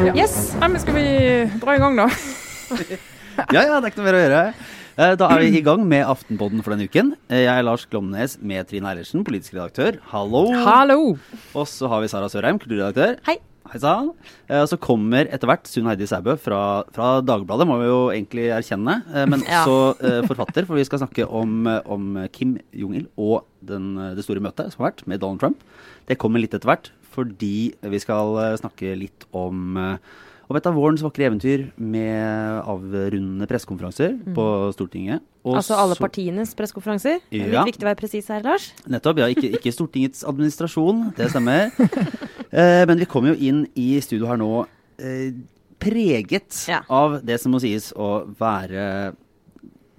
Ja. Yes, Nei, men Skal vi dra i gang, da? ja, ja, det er ikke noe mer å gjøre. Eh, Da er vi i gang med Aftenpodden for denne uken. Eh, Jeg er Lars Glomnes med Trine Eilertsen, politisk redaktør. Hallo. Hallo! Og så har vi Sara Sørheim, kulturredaktør. Hei. Hei sann. Eh, så kommer etter hvert Sunn Heidi Sæbø fra, fra Dagbladet, må vi jo egentlig erkjenne. eh, Men også ja. forfatter, for vi skal snakke om, eh, om Kim Jong-il og den, eh, det store møtet som har vært med Donald Trump. Det kommer litt etter hvert, fordi vi skal eh, snakke litt om om et av vårens vakre eventyr med avrundende pressekonferanser på Stortinget. Og Mm. Altså alle så- partienes pressekonferanser. Det er Ja. Litt viktig å være presis her, Lars. Nettopp. Ja, ikke, ikke Stortingets administrasjon, det stemmer. Eh, men vi kommer jo inn i studio her nå eh, preget Ja. av det som må sies å være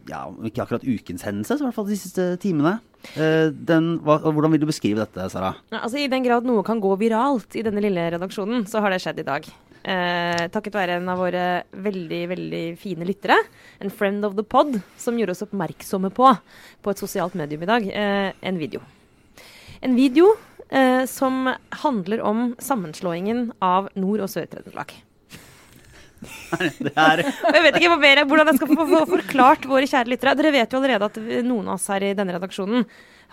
ja, om ikke akkurat ukens hendelse, så i hvert fall de siste timene. Eh, den, hva, hvordan vil du beskrive dette, Sara? Ja, altså I den grad noe kan gå viralt i denne lille redaksjonen, så har det skjedd i dag. Eh, takket være en av våre veldig veldig fine lyttere, en friend of the pod, som gjorde oss oppmerksomme på, på et sosialt medium i dag, eh, en video. En video eh, som handler om sammenslåingen av Nord- og Sør-Trøndelag. Jeg vet ikke mer, hvordan jeg skal få forklart våre kjære lyttere. Dere vet jo allerede at noen av oss her i denne redaksjonen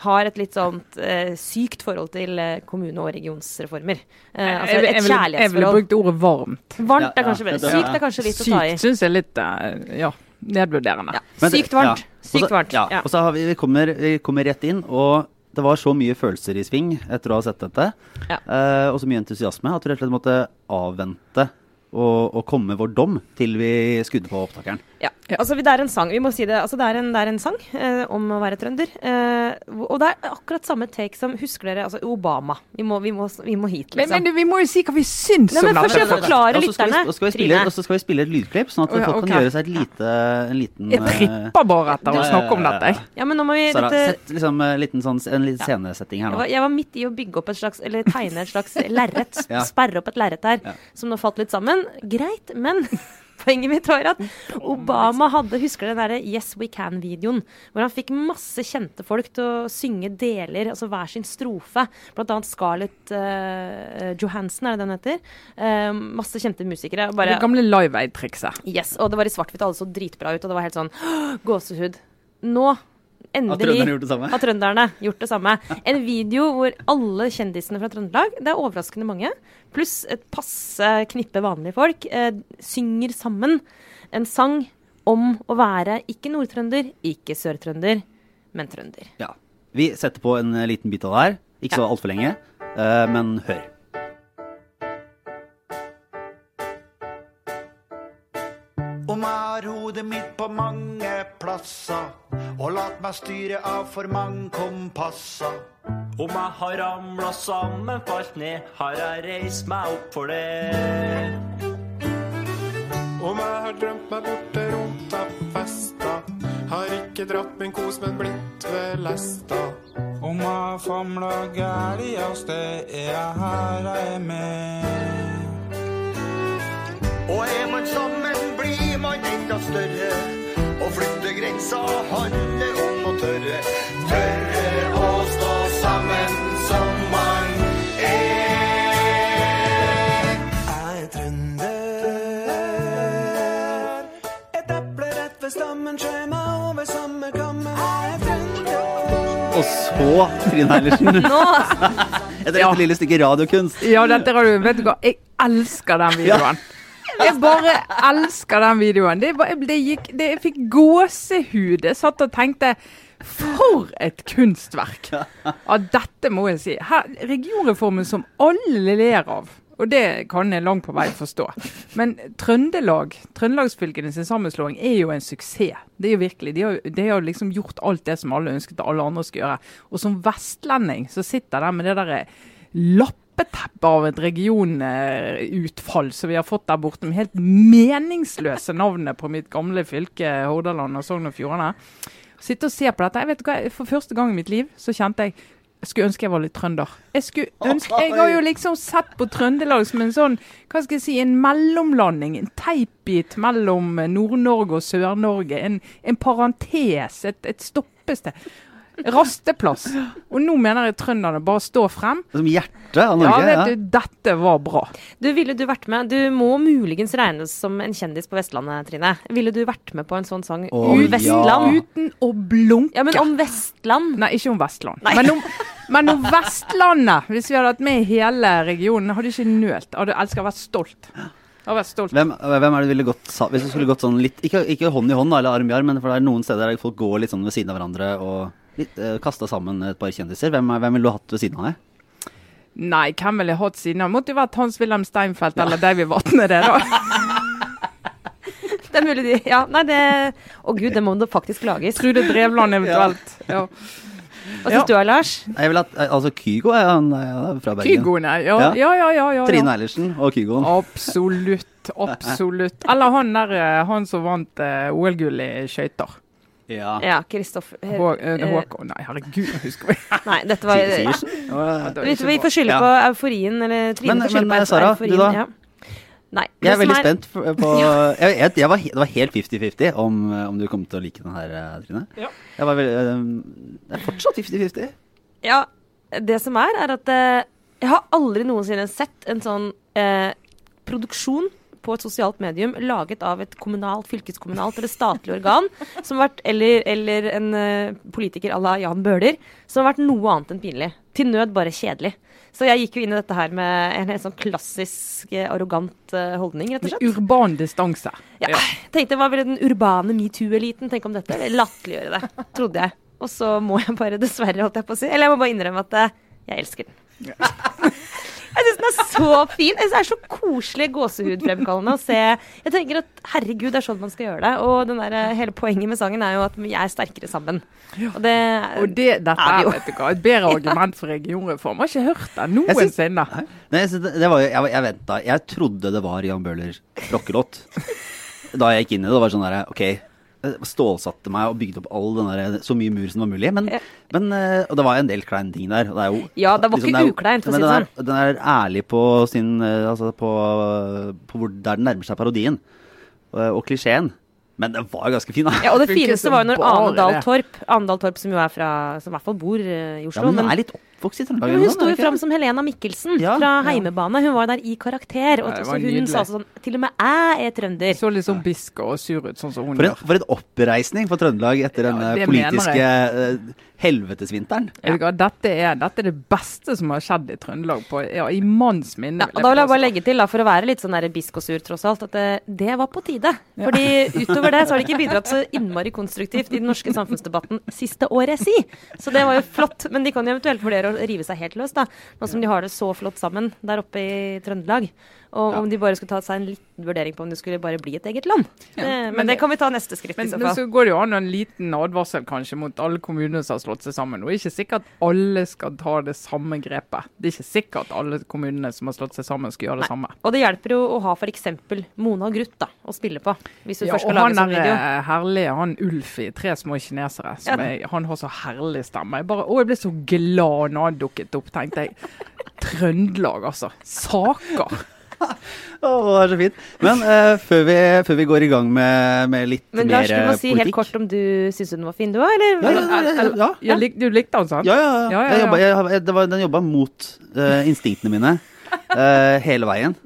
har et litt sånt eh, sykt forhold til eh, kommune- og regionsreformer. Eh, altså et kjærlighetsforhold. jeg ville brukt ordet varmt. Varmt er kanskje bedre. Sykt er kanskje litt å ta i. Sykt syns jeg litt eh, ja, nedvurderende. Ja. Sykt varmt. ja. Sykt varmt. Ja. Og så har vi, vi, kommer, vi kommer rett inn, og det var så mye følelser i sving etter å ha sett dette. Ja. eh, og så mye entusiasme at vi rett og slett måtte avvente og, og komme med vår dom til vi skudde på opptakeren. Ja. Altså, det er en sang. Vi må si det. Altså, det er en, det er en sang eh, om å være trønder. Eh, og det er akkurat samme take som Husker dere altså, Obama? Vi må, vi, må, vi må hit, liksom. men men, vi må jo si hva vi syns Nei, om først skal jeg forklare lytterne, Og så skal, vi spille- et lydklipp, sånn at ja, folk ok. kan gjøre seg et lite, en liten Jeg tripper bare etter å Ja, ja, snakke om dette. ja. men nå må vi eh, Sara, dette, sett liksom, eh, liten sånn, en liten scenesetting her Jeg var, jeg var midt i å bygge opp et slags, eller tegne et slags lerret. Ja. Sperre opp et lerret her, Ja. som nå falt litt sammen. Greit, men poenget mitt var at Obama hadde, husker den derre Yes We Can-videoen? Hvor han fikk masse kjente folk til å synge deler, altså hver sin strofe. Blant annet Scarlett uh, Johansen, er det den heter? Uh, masse kjente musikere. Bare, Det gamle Live Aid-trikset. yes, og det var i svart-hvitt, alle så dritbra ut, og det var helt sånn gåsehud. Nå, Har endelig trønderne gjort det samme? har trønderne gjort det samme. En video hvor alle kjendisene fra Trøndelag, det er overraskende mange, pluss et passe knippe vanlige folk, eh, synger sammen en sang om å være ikke nordtrønder, ikke sørtrønder, men trønder. Ja. Vi setter på en eh, liten bit av det her. Ikke så altfor lenge, eh, men hør. Hodet mitt på mange plasser og latt meg styre av for mange kompasser. Om jeg har ramla sammen, falt ned, har jeg reist meg opp for det. Om jeg har drømt meg bort til av festa, har ikke dratt min kos, men blitt ved lesta. Om jeg har famla gæli av sted, er jeg her jeg er med. Og er man sammen, blir man enda større. Å flytte grensa handler om å tørre. Tørre å stå sammen som man er. Jeg er trønder. Et eple rett ved stammen skjær meg over samme kamme. Jeg er trønder. Og så, Trine Eilertsen, Nå! et ja. lille stykke radiokunst. Ja, dette har du Vet du hva, jeg elsker den videoen. Jeg bare elsker den videoen. Det, bare, det gikk, det, jeg fikk gåsehud. Jeg satt og tenkte For et kunstverk! Ja, dette må jeg si. Her, regionreformen som alle ler av. Og det kan jeg langt på vei forstå. Men Trøndelag, Trøndelagsfylkene sin sammenslåing er jo en suksess. Det er jo virkelig, De har, de har liksom gjort alt det som alle ønsket at alle andre skulle gjøre. Og som vestlending så sitter der med det derre lappeteppet av et regionutfall som vi har fått der borte, med helt meningsløse navnet på mitt gamle fylke Hordaland og Sogn og Fjordane. Sitte og se på dette. Jeg vet hva, For første gang i mitt liv så kjente jeg jeg skulle ønske jeg var litt trønder. Jeg, skulle ønske, jeg har jo liksom sett på Trøndelag som en sånn, hva skal jeg si, en mellomlanding. En teipbit mellom Nord-Norge og Sør-Norge. En, en parentes, et, et stoppested. Rasteplass. Og nå mener jeg trønderne bare står frem. Som hjertet av Ja, Norge. vet Ja, du, dette var bra. Du, Ville du vært med? Du må muligens regnes som en kjendis på Vestlandet, Trine. Ville du vært med på en sånn sang oh, U Vestland? ja. Uten å blunke. Ja, men om Vestland. Nei, ikke om Vestland. Men om, men om Vestlandet, hvis vi hadde hatt med hele regionen, hadde ikke nølt. Hadde elska å være stolt. Vært. Hvem, hvem er det du ville gått Hvis du skulle gått sånn litt Ikke, ikke hånd i hånd eller arm i arm, men for det er noen steder der folk går litt sånn ved siden av hverandre og litt, eh, kasta sammen et par kjendiser. Hvem, er- hvem ville du hatt ved siden av deg? Nei, hvem ville jeg hatt siden av? Måtte jo vært Hans-Wilhelm Steinfeld eller David Vatne, det, da. Det er mulig de Ja, nei, det Å gud, det må det faktisk lages. Trude Drevland eventuelt. Ja. Hva syns du, Lars? Jeg vil hatt eh, Altså, Kygo er han er fra Bergen. Kygo, nei. Ja, Ja. ja, ja. ja, ja, Trine ja. Eilertsen og Kygoen. Absolutt. Absolutt. Eller han der, eh, han som vant eh, OL-gull i skøyter. Ja. Ja, Kristoffer Hå- eh, eh, Håkon Nei, herregud, jeg husker ikke. Nei, dette var Sivertsen. Ja. Vi, vi får skylde Ja. på euforien, eller Trine Men- får skylde men, på Sara, euforien. du da? Ja. Nei. Jeg er veldig er... spent på jeg, jeg, jeg var, Det var helt 50-50 om, eh, om du kom til å like den her, eh, Trine. Ja. Jeg var veldig, eh, det er fortsatt 50-50. Ja, det som er, er at eh, jeg har aldri noensinne sett en sånn eh, produksjon på et sosialt medium laget av et kommunalt, fylkeskommunalt eller statlig organ, som har vært, eller, eller en uh, politiker à la Jan Bøhler, som har vært noe annet enn pinlig. Til nød bare kjedelig. Så jeg gikk jo inn i dette her med en helt sånn klassisk eh, arrogant eh, holdning, rett og slett. Urban distanse. Ja, tenkte hva ville den urbane metoo-eliten tenke om dette? Eller Latterliggjøre det, trodde jeg. Og så må jeg bare dessverre, holdt jeg på å si. Eller jeg må bare innrømme at jeg elsker den. jeg syns den er så fin. Jeg synes Det er så koselig gåsehudfremkallende å se. Jeg tenker at herregud, det er sånn man skal gjøre det. Og den der, eh, hele poenget med sangen er jo at vi er sterkere sammen. Og det, Og det, dette er jo. vet du hva, et bedre argument for regionreform. Jeg har ikke hørt det noensinne. Nei, så det, det var, jeg, jeg venta Jeg trodde det var Jan Bøhlers rockelåt. Da jeg gikk inn i det, det var sånn derre OK. Jeg Stålsatte meg og bygde opp all den der, så mye mur som var mulig. Men, men eh, Og det var en del kleine ting der. Det er jo, Ja, det var ikke det er ukleint, for å men si det sånn. den er, Den er ærlig på sin eh, Altså på, på hvor, der den nærmer seg parodien og, og klisjeen. Men den var ganske fin, da. ja, og det fineste var jo når Ane Dahl. Torp, Ane Dahl Torp som jo er fra Som i hvert fall bor i Oslo Ja, men hun er litt oppvokst i Trøndelag. Hun sto jo fram som Helena Mikkelsen Ja, fra. Heimebane. Hun var der i karakter. Og var hun nydelig. sa sånn Til og med jeg er trønder. Så litt sånn biska og sur ut, sånn som hun For en, gjør. for en oppreisning for Trøndelag etter Ja, denne politiske eh, helvetesvinteren. Ja. Dette er, dette er det beste som har skjedd i Trøndelag på, ja, i manns minne. Ja, da vil jeg bare legge til, da, for å være litt sånn bisk og sur tross alt, at det, det var på tide. Fordi utover det så har de ikke bidratt så innmari konstruktivt i den norske samfunnsdebatten siste året, si. Så det var jo flott. Men de kan jo eventuelt vurdere å rive seg helt løs, da. Nå som de har det så flott sammen der oppe i Trøndelag. Og om de bare skulle ta seg en liten vurdering på om det skulle bare bli et eget land. Det, men, men det det- kan vi ta neste skritt Men, i så fall. men så går det jo an en liten advarsel kanskje mot alle kommuner som har slått seg sammen. Og ikke sikkert alle skal ta det samme grepet. Det er ikke sikkert alle kommunene som har slått seg sammen, skal gjøre det samme. Og det hjelper jo å ha f.eks. Mona Gruth da, å spille på, hvis du Ja, først og skal lage sånn video. Og han er herlig, han Ulf i Tre små kinesere, som Ja. er, han har så herlig stemme. Jeg bare, å, jeg ble så glad når han dukket opp, tenkte jeg. Trøndelag, altså. Saker. Å, det er så fint. Men uh, før, vi, før vi går i gang med, med litt Men mer Lars, du må si helt kort om du syns den var fin, du òg, eller? Ja, ja, ja, ja, ja. Ja, lik, du likte han, sant? Ja, ja, ja. Ja, ja, ja. jobba, jeg, var, den jobba mot uh, instinktene mine uh, hele veien.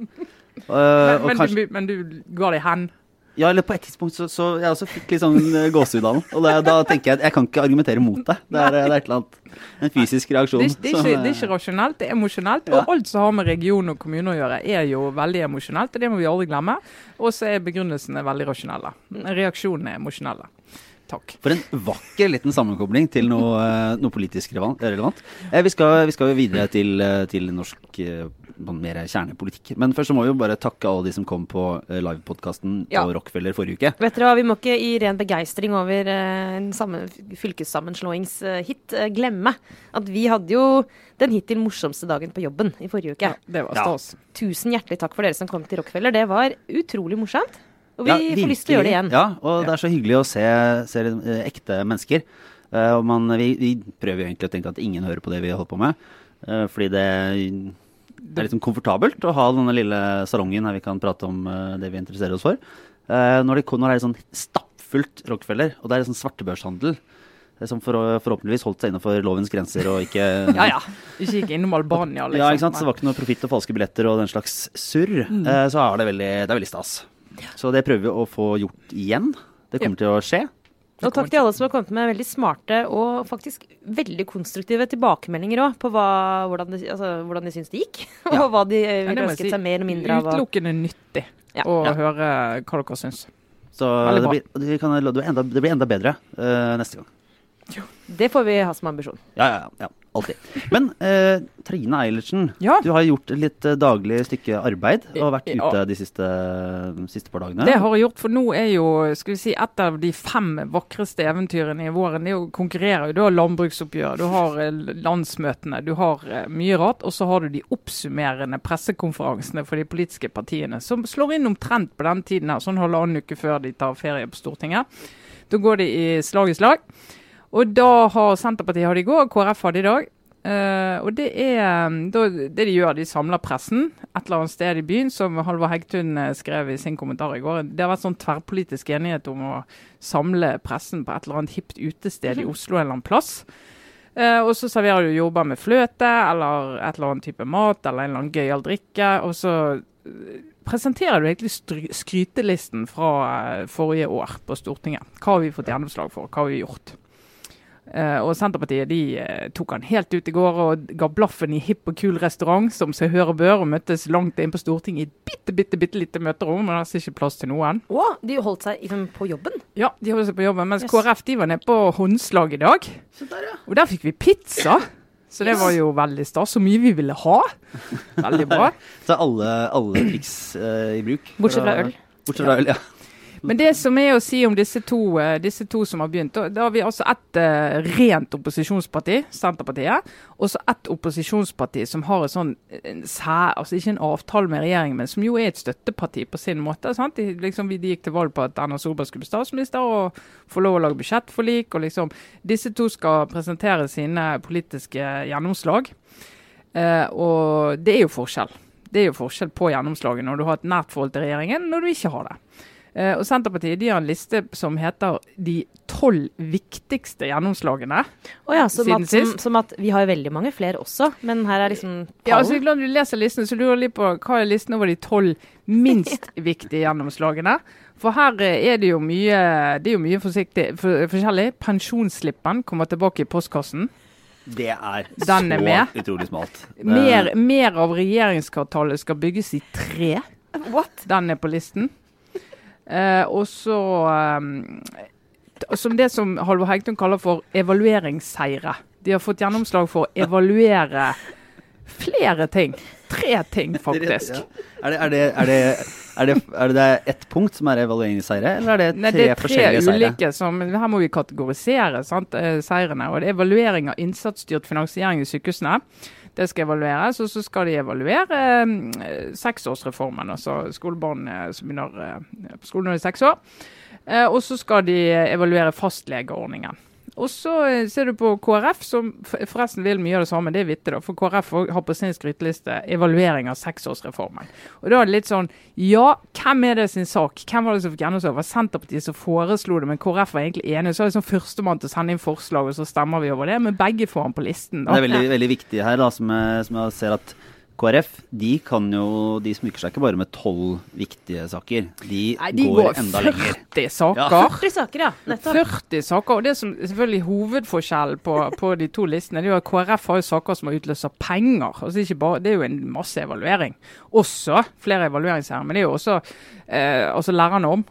Eh, og Men, men, kanskje, du, men du ga deg hen? Ja, eller på et tidspunkt så, så jeg også fikk litt sånn uh, gåsehud av den. Og det, da tenker jeg at jeg kan ikke argumentere mot deg. Det er, det er et eller annet En fysisk reaksjon. Det, det, er ikke, eh, det er ikke rasjonelt, det er emosjonelt. Ja. Og alt som har med region og kommune å gjøre, er jo veldig emosjonelt. Og det må vi aldri glemme. Og så er begrunnelsene veldig rasjonelle. Reaksjonene er emosjonelle. Takk. For en vakker liten sammenkobling til noe, eh, noe politisk relevant. Eh, Vi, skal, vi skal videre til, eh, til norsk eh, mer kjernepolitikk. Men først så må vi jo bare takke alle de som kom på livepodkasten livepodkasten Ja. på Rockefeller forrige uke. Vet dere hva, Vi må ikke i ren begeistring over en sammen, fylkessammenslåingshit glemme at vi hadde jo den hittil morsomste dagen på jobben i forrige uke. Det var Ja. Tusen hjertelig takk for dere som kom til Rockefeller. Det var utrolig morsomt. Og vi Ja, får lyst til å gjøre det igjen. Ja, og det er så hyggelig å se, se eh, ekte mennesker. Uh, og man, vi, vi prøver jo egentlig å tenke at ingen hører på det vi holder på med. Uh, fordi det, er liksom komfortabelt å ha denne lille salongen her vi kan prate om uh, det vi interesserer oss for. Når, det, når det er sånn stappfullt Rockefeller, og det er sånn svartebørshandel som for, forhåpentligvis holdt seg innenfor lovens grenser og ikke Ja ja. Ikke gikk innom Albania, liksom. Ja, ikke sant? Så det var ikke noe profitt og falske billetter og den slags surr. Mm. Så er det veldig, det er veldig stas. Så det prøver vi å få gjort igjen. Det kommer til å skje. Og takk til alle som har kommet med veldig smarte og faktisk veldig konstruktive tilbakemeldinger òg på hva, hvordan, de, altså, hvordan de syns det gikk. Og Ja. hva de eh, Ja, ville ønsket si. seg mer eller mindre av. og- Utelukkende nyttig Ja. å Ja. høre hva dere syns. Så det blir, det, kan, det, blir enda, det blir enda bedre uh, neste gang. Det får vi ha som ambisjon. Ja, ja, ja. Alltid. Men eh, Trine Eilertsen, Ja. du har gjort litt eh, daglig stykke arbeid og vært Ja. ute de siste, siste par dagene. Det har jeg gjort, for nå er jo skal vi si, et av de fem vakreste eventyrene i våren. Det er jo konkurrerer jo. Du har landbruksoppgjør, du har eh, landsmøtene, du har eh, mye rart. Og så har du de oppsummerende pressekonferansene for de politiske partiene, som slår inn omtrent på den tiden her, sånn halvannen uke før de tar ferie på Stortinget. Da går de i slag i slag. Og da har Senterpartiet hadde i går, KrF hadde i dag. Uh, og det er um, da, det de gjør, de samler pressen et eller annet sted i byen, som Halvor Hegtun eh, skrev i sin kommentar i går. Det har vært sånn tverrpolitisk enighet om å samle pressen på et eller annet hipt utested i Oslo en eller annen plass. Uh, og så serverer du jordbær med fløte eller et eller annet type mat eller en eller annen gøyal drikke. Og så presenterer du egentlig skrytelisten fra forrige år på Stortinget. Hva har vi fått gjennomslag for? Hva har vi gjort? Eh, og Senterpartiet de eh, tok han helt ut i går og ga blaffen i hipp og kul restaurant, som seg høre bør, og møttes langt inn på Stortinget i et bitte, bitte, bitte lite møterom. Men det er ikke plass til noen. Og de holdt seg liksom, på jobben. Ja, de holdt seg på jobben, mens Yes. KrF de var nede på håndslag i dag. Og der fikk vi pizza. Så det var jo veldig stas. Så mye vi ville ha. Veldig bra. Så alle, alle triks uh, i bruk. Bortsett fra øl. Bortsett fra øl, ja. Men det som er å si om disse to, eh, disse to som har begynt, da, har vi altså ett uh, rent opposisjonsparti, Senterpartiet, og så ett opposisjonsparti som har et sånn en sæ, altså ikke en avtale med regjeringen, men som jo er et støtteparti på sin måte. sant? De, liksom, de gikk til valg på at Erna Solberg skulle bli statsminister og få lov å lage budsjettforlik. og liksom, Disse to skal presentere sine politiske gjennomslag. Uh, og det er jo forskjell. Det er jo forskjell på gjennomslaget når du har et nært forhold til regjeringen, når du ikke har det. Eh, og Senterpartiet de har en liste som heter de tolv viktigste gjennomslagene. oh ja, som Siden at, sist. som at vi har veldig mange flere også, men her er liksom Ja, altså. Når du leser listen, så lurer litt på hva er listen over de tolv minst viktige gjennomslagene. For her eh, er det jo mye, det er jo mye for, forskjellig. Pensjonsslippen kommer tilbake i postkassen. Det er Den er så med. utrolig smalt. Mer, mer av regjeringskvartalet skal bygges i tre. What? Den er på listen. Eh, og så eh, Som det som Halvor Hegtun kaller for evalueringsseire. De har fått gjennomslag for å evaluere flere ting. Tre ting, faktisk. Er, det, er, det, er, det, er, det, er det ett punkt som er evalueringsseire, eller er det tre Nei, det er tre forskjellige seire? ulike som Her må vi kategorisere sant, eh, seirene. Og det er evaluering av innsatsstyrt finansiering i sykehusene. Det skal evalueres. Og så skal de evaluere eh, seksårsreformen. Altså skolebarn eh, som begynner eh, på skolen når de er seks år. Eh, og så skal de evaluere fastlegeordningen. Og så eh, ser du på KrF, som forresten vil mye av det samme. Det er vittig, da. For KrF har på sin skryteliste evaluering av seksårsreformen. Og da er det litt sånn Ja, hvem er det sin sak? Hvem var det som fikk gjennomslag? Var Senterpartiet som foreslo det, men KrF var egentlig enig. Så er det sånn førstemann til å sende inn forslag, og så stemmer vi over det. Men begge får han på listen. Da. Det er veldig, veldig viktig her, da, som jeg, som jeg ser at KrF de kan jo, de smykker seg ikke bare med tolv viktige saker. De, Nei, de går, går enda lenger. 40 saker. 40 saker, ja. Nettopp. 40 saker. Og det som er selvfølgelig hovedforskjellen på, på de to listene, det er jo at KrF har jo saker som har utløser penger. Altså ikke bare, det er jo en masse evaluering. Også flere evalueringsherrer. Men det er jo også eh, altså lærerne om.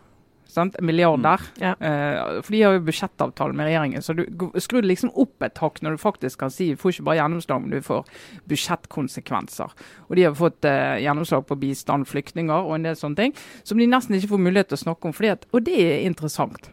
Sant? milliarder. Mm. Ja. Eh, for de har jo budsjettavtale med regjeringen. Så du skrur det liksom opp et hakk når du faktisk kan si du får ikke bare gjennomslag, men du får budsjettkonsekvenser. Og de har fått eh, gjennomslag på bistand, flyktninger og en del sånne ting som de nesten ikke får mulighet til å snakke om. Fordi at, og det er interessant.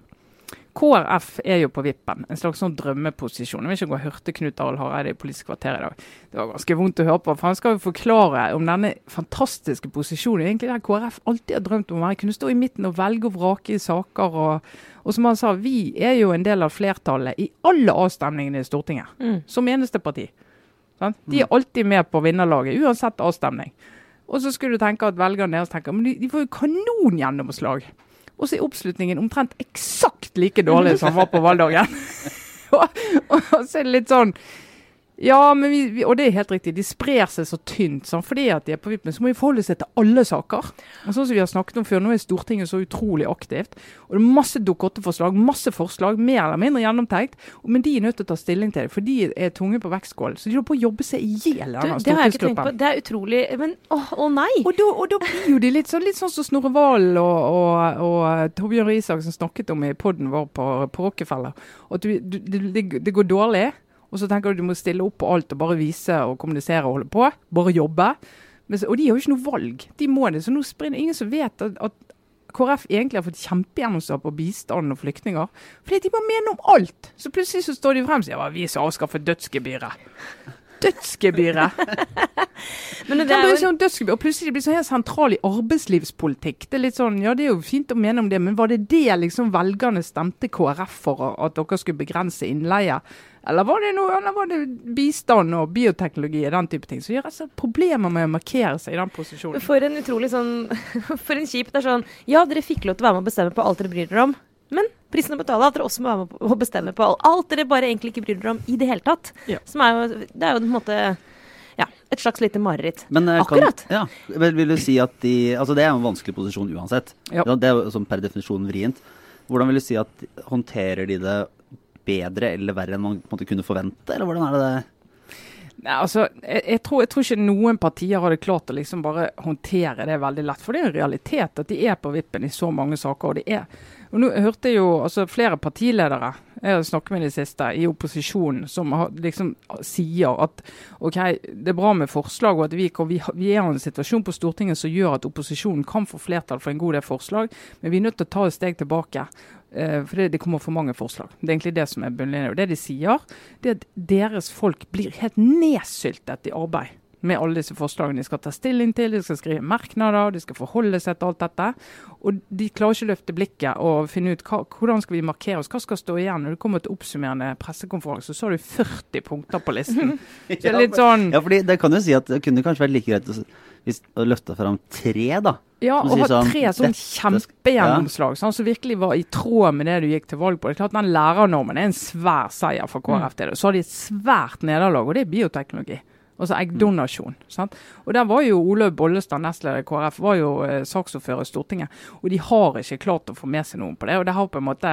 KrF er jo på vippen, en slags sånn drømmeposisjon. Jeg vil ikke gå hørt Knut Arild Hareide i Politisk kvarter i dag. Det var ganske vondt å høre på, for han skal jo forklare om denne fantastiske posisjonen. Egentlig der KrF alltid har drømt om å være. Kunne stå i midten og velge og vrake i saker. Og, og som han sa, vi er jo en del av flertallet i alle avstemningene i Stortinget. Mm. Som eneste parti. Sånn? De er alltid med på vinnerlaget, uansett avstemning. Og så skulle du tenke at velgerne deres tenker men de, de får jo kanongjennomslag. Og så er oppslutningen omtrent eksakt like dårlig som var på valgdagen. og, og så er det litt sånn ja, men vi, vi, og det er helt riktig. De sprer seg så tynt. Sånn, fordi at de er på vippen, så må vi forholde seg til alle saker. Og sånn som vi har snakket om før, Nå er Stortinget så utrolig aktivt. Og det er masse Dokument 8-forslag, masse forslag, mer eller mindre gjennomtenkt. Men de er nødt til å ta stilling til det, for de er tunge på vektskålen. Så de holder på å jobbe seg i hjel. Det har jeg ikke tenkt på. Det er utrolig Men å å nei! Og da, og da blir jo de litt sånn, litt sånn som Snorre Valen og, og, og Torbjørn Røe Isaksen snakket om i poden vår på, på Rockefeller. At det, det- det går dårlig, og så tenker du du må stille opp på alt og bare vise og kommunisere og holde på. Bare jobbe. Men, og de har jo ikke noe valg. De må det. Så nå sprinter ingen som vet at, at KrF egentlig har fått kjempegjennomslag på bistand og flyktninger. Fordi de må mene om alt. Så plutselig så står de frem og sier at vi skal avskaffe dødsgebyret. Dødsgebyret! Men det er jo dødsgebyr, og plutselig blir det sånn helt sentral i arbeidslivspolitikk. Det er litt sånn, ja det er jo fint å mene om det, men var det det liksom velgerne stemte KrF for, at dere skulle begrense innleie? Eller var det noe, eller var det bistand og bioteknologi og den type ting? som gjør altså problemer med å markere seg i den posisjonen. for en utrolig sånn For en kjip. Det er sånn Ja, dere fikk lov til å være med og bestemme på alt dere bryr dere om. Men prisen å betale at dere også må være med og bestemme på alt, dere bare egentlig ikke bryr dere om i det hele tatt. Ja. Som er jo Det er jo på en måte ja, et slags lite mareritt. Men, eh, kan- Akkurat. ja, vel, vil du si at de Altså det er en vanskelig posisjon uansett. Ja. Det er jo sånn per definisjon vrient. Hvordan vil du si at håndterer de det bedre eller verre enn man en kunne forvente, eller hvordan er det det? Nei, altså, jeg, jeg, tror, jeg tror ikke noen partier hadde klart å liksom bare håndtere det veldig lett. For det er en realitet at de er på vippen i så mange saker. og det er og nå hørte jeg jo altså, flere partiledere jeg har snakket med de siste, i opposisjonen, som har, liksom sier at OK, det er bra med forslag, og at vi, vi, vi er i en situasjon på Stortinget som gjør at opposisjonen kan få flertall for en god del forslag, men vi er nødt til å ta et steg tilbake. Uh, for det, det kommer for mange forslag. Det er egentlig det som er bunnlinja. Det de sier, det er at deres folk blir helt nedsyltet i arbeid med alle disse forslagene de skal ta stilling til, de skal skrive merknader, de skal forholde seg til alt dette. Og de klarer ikke å løfte blikket og finne ut hva, hvordan skal vi markere oss, hva skal stå igjen. Når det kommer til oppsummerende pressekonferanse, så har du 40 punkter på listen. Så det er litt sånn Ja, fordi det kan jo si at det kunne kanskje vært like greit å, hvis, å løfte fram tre, da. Ja, og ha sånn, tre sånn kjempegjennomslag sånn, som virkelig var i tråd med det du gikk til valg på. Det er klart Den lærernormen er en svær seier for KrF. Mm. Så har de et svært nederlag, og det er bioteknologi. Altså eggdonasjon. sant? Og Der var jo Olaug Bollestad, nestleder i KrF, var jo eh, saksordfører i Stortinget. Og de har ikke klart å få med seg noen på det. Og det har på en måte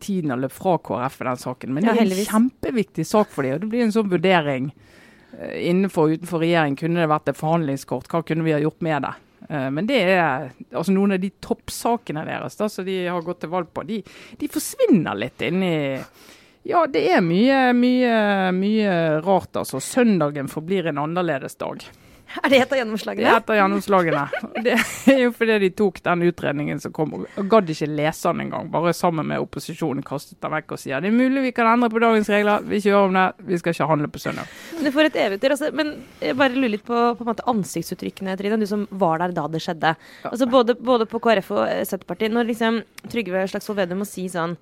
tiden har løpt fra KrF i den saken. Men det er en kjempeviktig sak for dem. Og det blir en sånn vurdering eh, innenfor og utenfor regjering. Kunne det vært et forhandlingskort? Hva kunne vi ha gjort med det? Eh, Men det er altså noen av de toppsakene deres da, som de har gått til valg på, de, de forsvinner litt inn i Ja, det er mye, mye, mye rart, altså. Søndagen forblir en annerledes dag. Er det et av Det er et av gjennomslagene. Det er jo fordi de tok den utredningen som kom, og gadd ikke lese den engang. Bare sammen med opposisjonen kastet den vekk og sier det er mulig vi kan endre på dagens regler, vi ikke gjør om det, vi skal ikke handle på søndag. Du får et eventyr. Altså, men jeg bare lurer litt på, på måte ansiktsuttrykkene, Trine. Du som var der da det skjedde. Altså både, både på KrF og Senterpartiet. Når liksom Trygve Slagsvold Vedum må si sånn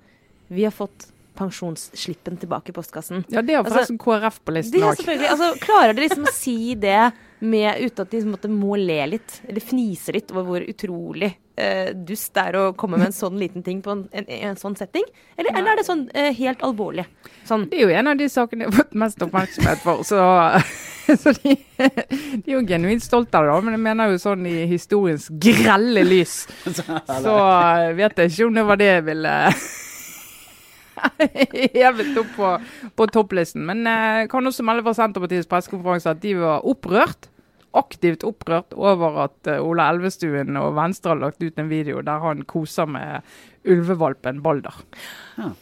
Vi har fått pensjonsslippen tilbake i postkassen. Ja, det har Altså, forresten KrF på listen òg. altså, klarer de liksom å si det med, uten at de en må le litt, eller fnise litt over hvor utrolig eh, dust det er å komme med en sånn liten ting på en, en, en sånn setting? Eller, eller er det sånn eh, helt alvorlig? Sånn Det er jo en av de sakene jeg har fått mest oppmerksomhet for, så, så de, de er jo genuint stolte av det, da, men jeg mener jo sånn i historiens grelle lys. Så eh, vet jeg ikke om det var det jeg ville hevet opp på, på topplisten. Men jeg kan også melde fra Senterpartiets pressekonferanse at de var opprørt. Aktivt opprørt over at eh, Ola Elvestuen og Venstre har lagt ut en video der han koser med ulvevalpen Balder.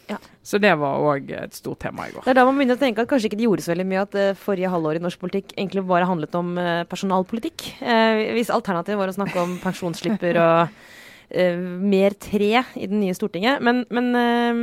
Ja. Så det var òg et stort tema i går. Det er da man begynner å tenke at kanskje ikke det gjorde så veldig mye at eh, forrige halvår i norsk politikk egentlig bare handlet om eh, personalpolitikk. Eh, hvis alternativet var å snakke om pensjonsslipper og eh, mer tre i det nye Stortinget. Men, men eh,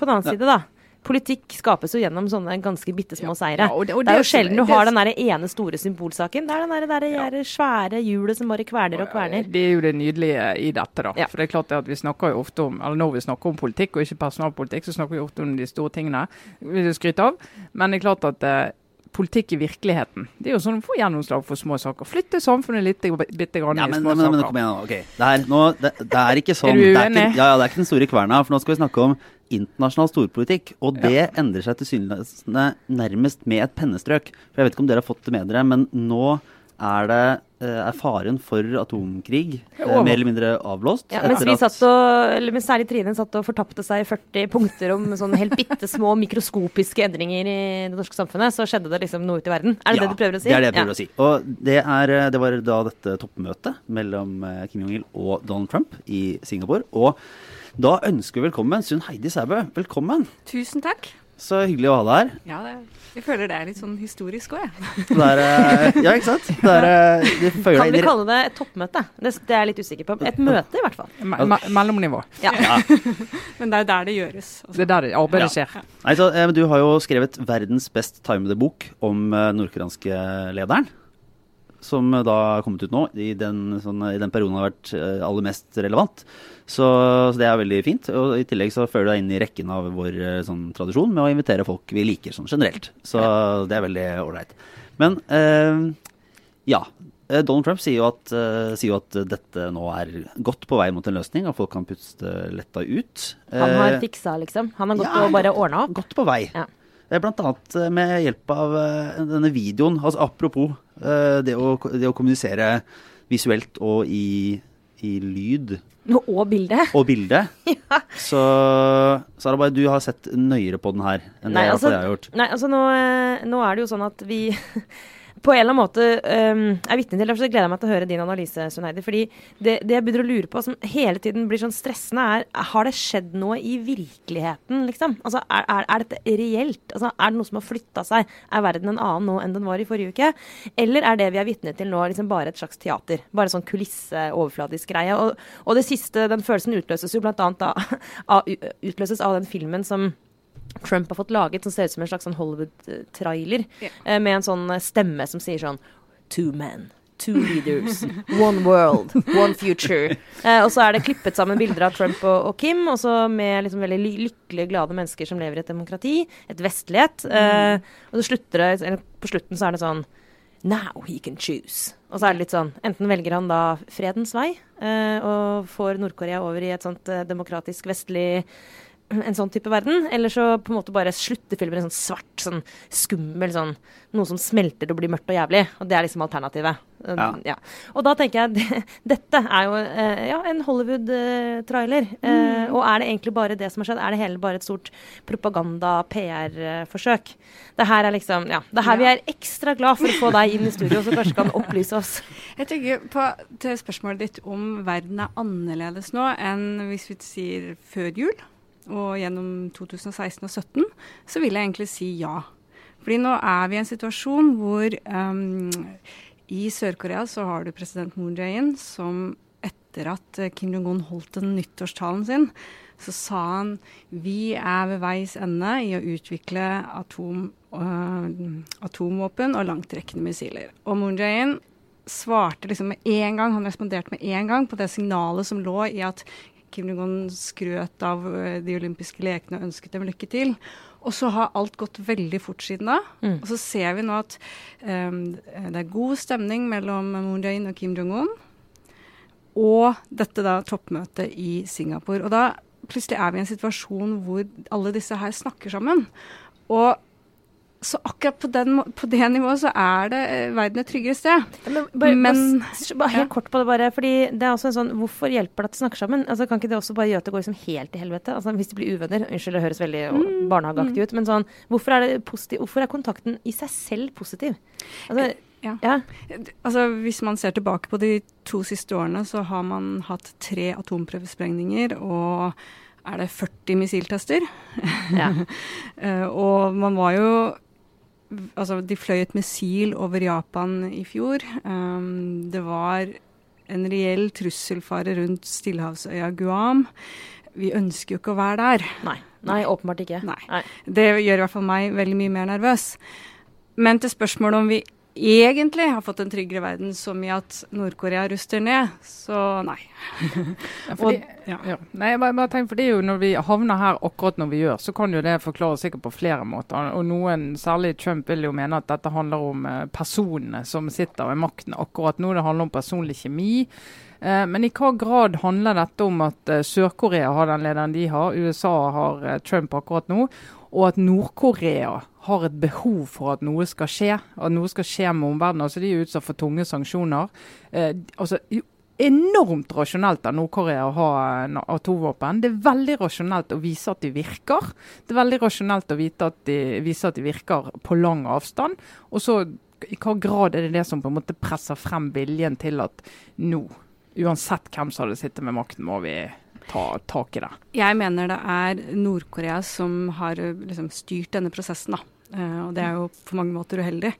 på den annen side, da. Politikk skapes jo gjennom sånne ganske bitte små seire. Ja, og det- og det er jo sjelden du har den der ene store symbolsaken. Det er den der, der, der svære hjulet som bare kverner og kverner. Det er jo det nydelige i dette. da. Ja. For det er klart at vi snakker jo ofte om, eller Når vi snakker om politikk og ikke personalpolitikk, så snakker vi ofte om de store tingene. vil skryter skryte av. Men det er klart at eh, politikk i virkeligheten. Det er jo sånn å få gjennomslag for små saker. Flytte samfunnet litt bitte grann Ja, i men, små men, men, saker. kom igjen nå. ok. Det er, nå, det, det er ikke sånn Er du det er ikke, ja, ja, det er ikke den store kverna. For nå skal vi snakke om internasjonal storpolitikk. Og det endrer seg tilsynelatende nærmest med et pennestrøk. For jeg vet ikke om dere har fått det med dere, men nå er det eh, er faren for atomkrig eh, mer eller mindre avblåst. Ja, mens vi satt og, eller mens særlig Trine satt og fortapte seg i 40 punkter om sånne helt bitte små mikroskopiske endringer i det norske samfunnet, så skjedde det liksom noe ute i verden. Er det ja, det du prøver å si? Ja, Det er det jeg prøver Ja. å si. Og det, er, eh, det var da dette toppmøtet mellom Kim Jong-il og Donald Trump i Singapore. Og da ønsker vi velkommen Sunn Heidi Sæbø. Velkommen. Tusen takk. Så hyggelig å ha deg her. Ja, det, jeg føler det er litt sånn historisk òg, jeg. Det er, eh, ja, ikke sant? Det er, eh, det Kan vi kalle det et toppmøte? Det, det er jeg litt usikker på. Et møte, i hvert fall. Me me mellomnivå. Ja. Men det er jo der det gjøres. Også. Det er der det arbeidet skjer. Nei, så, eh, Du har jo skrevet verdens best timede bok om nordkoreanske lederen. Som da har kommet ut nå, i den, sånn, i den perioden har vært aller mest relevant. Så, så det er veldig fint. Og i tillegg så føler du deg inn i rekken av vår eh, sånn, tradisjon med å invitere folk vi liker sånn generelt. Så det er veldig ålreit. Men eh, ja. Eh, Donald Trump sier jo, at, eh, sier jo at dette nå er godt på vei mot en løsning, og folk kan puste letta ut. Han har fiksa, liksom. Han har gått ja, og bare ordna opp. godt på vei. Ja. Blant annet med hjelp av denne videoen. Altså apropos det å, det å kommunisere visuelt og i, i lyd Og bilde. og bilde. Så Sara, bare du har sett nøyere på den her enn det Nei, det altså, jeg har gjort. nei, altså nå, eh, nå er det jo sånn at vi på en eller annen måte um, er vitne til Derfor gleder jeg meg til å høre din analyse, Suneidi. Fordi det, det jeg begynner å lure på, som hele tiden blir sånn stressende, er har det skjedd noe i virkeligheten, liksom? Altså, er, er, er dette reelt? Altså, er det noe som har flytta seg? Er verden en annen nå enn den var i forrige uke? Eller er det vi er vitne til nå, liksom bare et slags teater? Bare sånn kulisseoverfladisk greie? Og, og det siste, den følelsen utløses jo annet av, av, utløses av den filmen som Trump har fått laget, som ser ut som en slags sånn Hollywood-trailer, eh, med en sånn eh, stemme som sier sånn Two men, two leaders, one world, one future. Eh, og så er det klippet sammen bilder av Trump og, og Kim, og så med liksom veldig ly lykkelige, glade mennesker som lever i et demokrati, et vestlighet. Eh, og så slutter det, eller på slutten så er det sånn Now he can choose. Og så er det litt sånn Enten velger han da fredens vei eh, og får Nord-Korea over i et sånt eh, demokratisk, vestlig en sånn type verden, eller så på en måte bare slutter filmen i sånn svart, sånn skummel sånn Noe som smelter og blir mørkt og jævlig. Og det er liksom alternativet. Ja. Ja. Og da tenker jeg det, dette er jo eh, ja, en Hollywood-trailer. Eh, og er det egentlig bare det som har skjedd? Er det hele bare et stort propaganda-PR-forsøk? Det her er liksom Ja. Det her her vi er ekstra glad for å få deg inn i studio, så kanskje kan opplyse oss. Jeg tenker på til spørsmålet ditt om verden er annerledes nå enn hvis vi sier før jul og gjennom 2016 og 2017, så vil jeg egentlig si ja. Fordi nå er vi i en situasjon hvor um, i Sør-Korea så har du president Moon Jae-in som etter at eh, Kim Jong-un holdt den nyttårstalen sin, så sa han vi er ved veis ende i å utvikle atom, uh, atomvåpen og langtrekkende missiler. Og Moon Jae-in svarte liksom med en gang, han responderte med en gang på det signalet som lå i at Kim Jong-un skrøt av øh, de olympiske lekene og ønsket dem lykke til. Og så har alt gått veldig fort siden da. Mm. Og så ser vi nå at um, det er god stemning mellom Moon Jae-in og Kim Jong-un. Og dette da toppmøtet i Singapore. Og da plutselig er vi i en situasjon hvor alle disse her snakker sammen. Og så akkurat på, den, på det nivået så er det eh, verden et tryggere sted. Men, bare, Men- bare, helt ja. kort på det, bare. fordi det er også en sånn Hvorfor hjelper det at de snakker sammen? Altså, kan ikke det også bare gjøre at det går liksom helt til helvete? Altså, hvis de blir uvenner. Unnskyld, det høres veldig Mm, barnehageaktig ut, men sånn Hvorfor er, det positiv, hvorfor er kontakten i seg selv positiv? Altså, Ja. ja. Altså, hvis man ser tilbake på de to siste årene, så har man hatt tre atomprøvesprengninger og er det 40 missiltester? ja. Eh, og man var jo Altså, de fløy et missil over Japan i fjor. Um, det var en reell trusselfare rundt stillehavsøya Guam. Vi ønsker jo ikke å være der. Nei. Nei, åpenbart ikke. Nei. Nei. Det gjør i hvert fall meg veldig mye mer nervøs. Men til spørsmålet om vi egentlig har fått en tryggere verden så mye at Nord-Korea ruster ned. Så nei. Ja, fordi, ja. ja. Nei, bare, bare tenk, for det er jo Når vi havner her akkurat når vi gjør, så kan jo det forklares sikkert på flere måter. Og noen, særlig Trump, vil jo mene at dette handler om eh, personene som sitter ved makten akkurat nå. Det handler om personlig kjemi. Eh, men i hva grad handler dette om at eh, Sør-Korea har den lederen de har, USA har Trump akkurat nå, og at Nord-Korea har et behov for at noe skal skje? At noe skal skje med omverdenen. Altså, de er utsatt for tunge sanksjoner. Eh, altså, enormt rasjonelt av Nord-Korea å ha atomvåpen. Det er veldig rasjonelt å vise at de virker. Det er veldig rasjonelt å at de, vise at de virker på lang avstand. Og så i hva grad er det det som på en måte presser frem viljen til at nå, uansett hvem som hadde sittet med makten, må vi ta tak i det. Jeg mener det er Nord-Korea som har liksom, styrt denne prosessen. da. Uh, og det er jo på mange måter uheldig.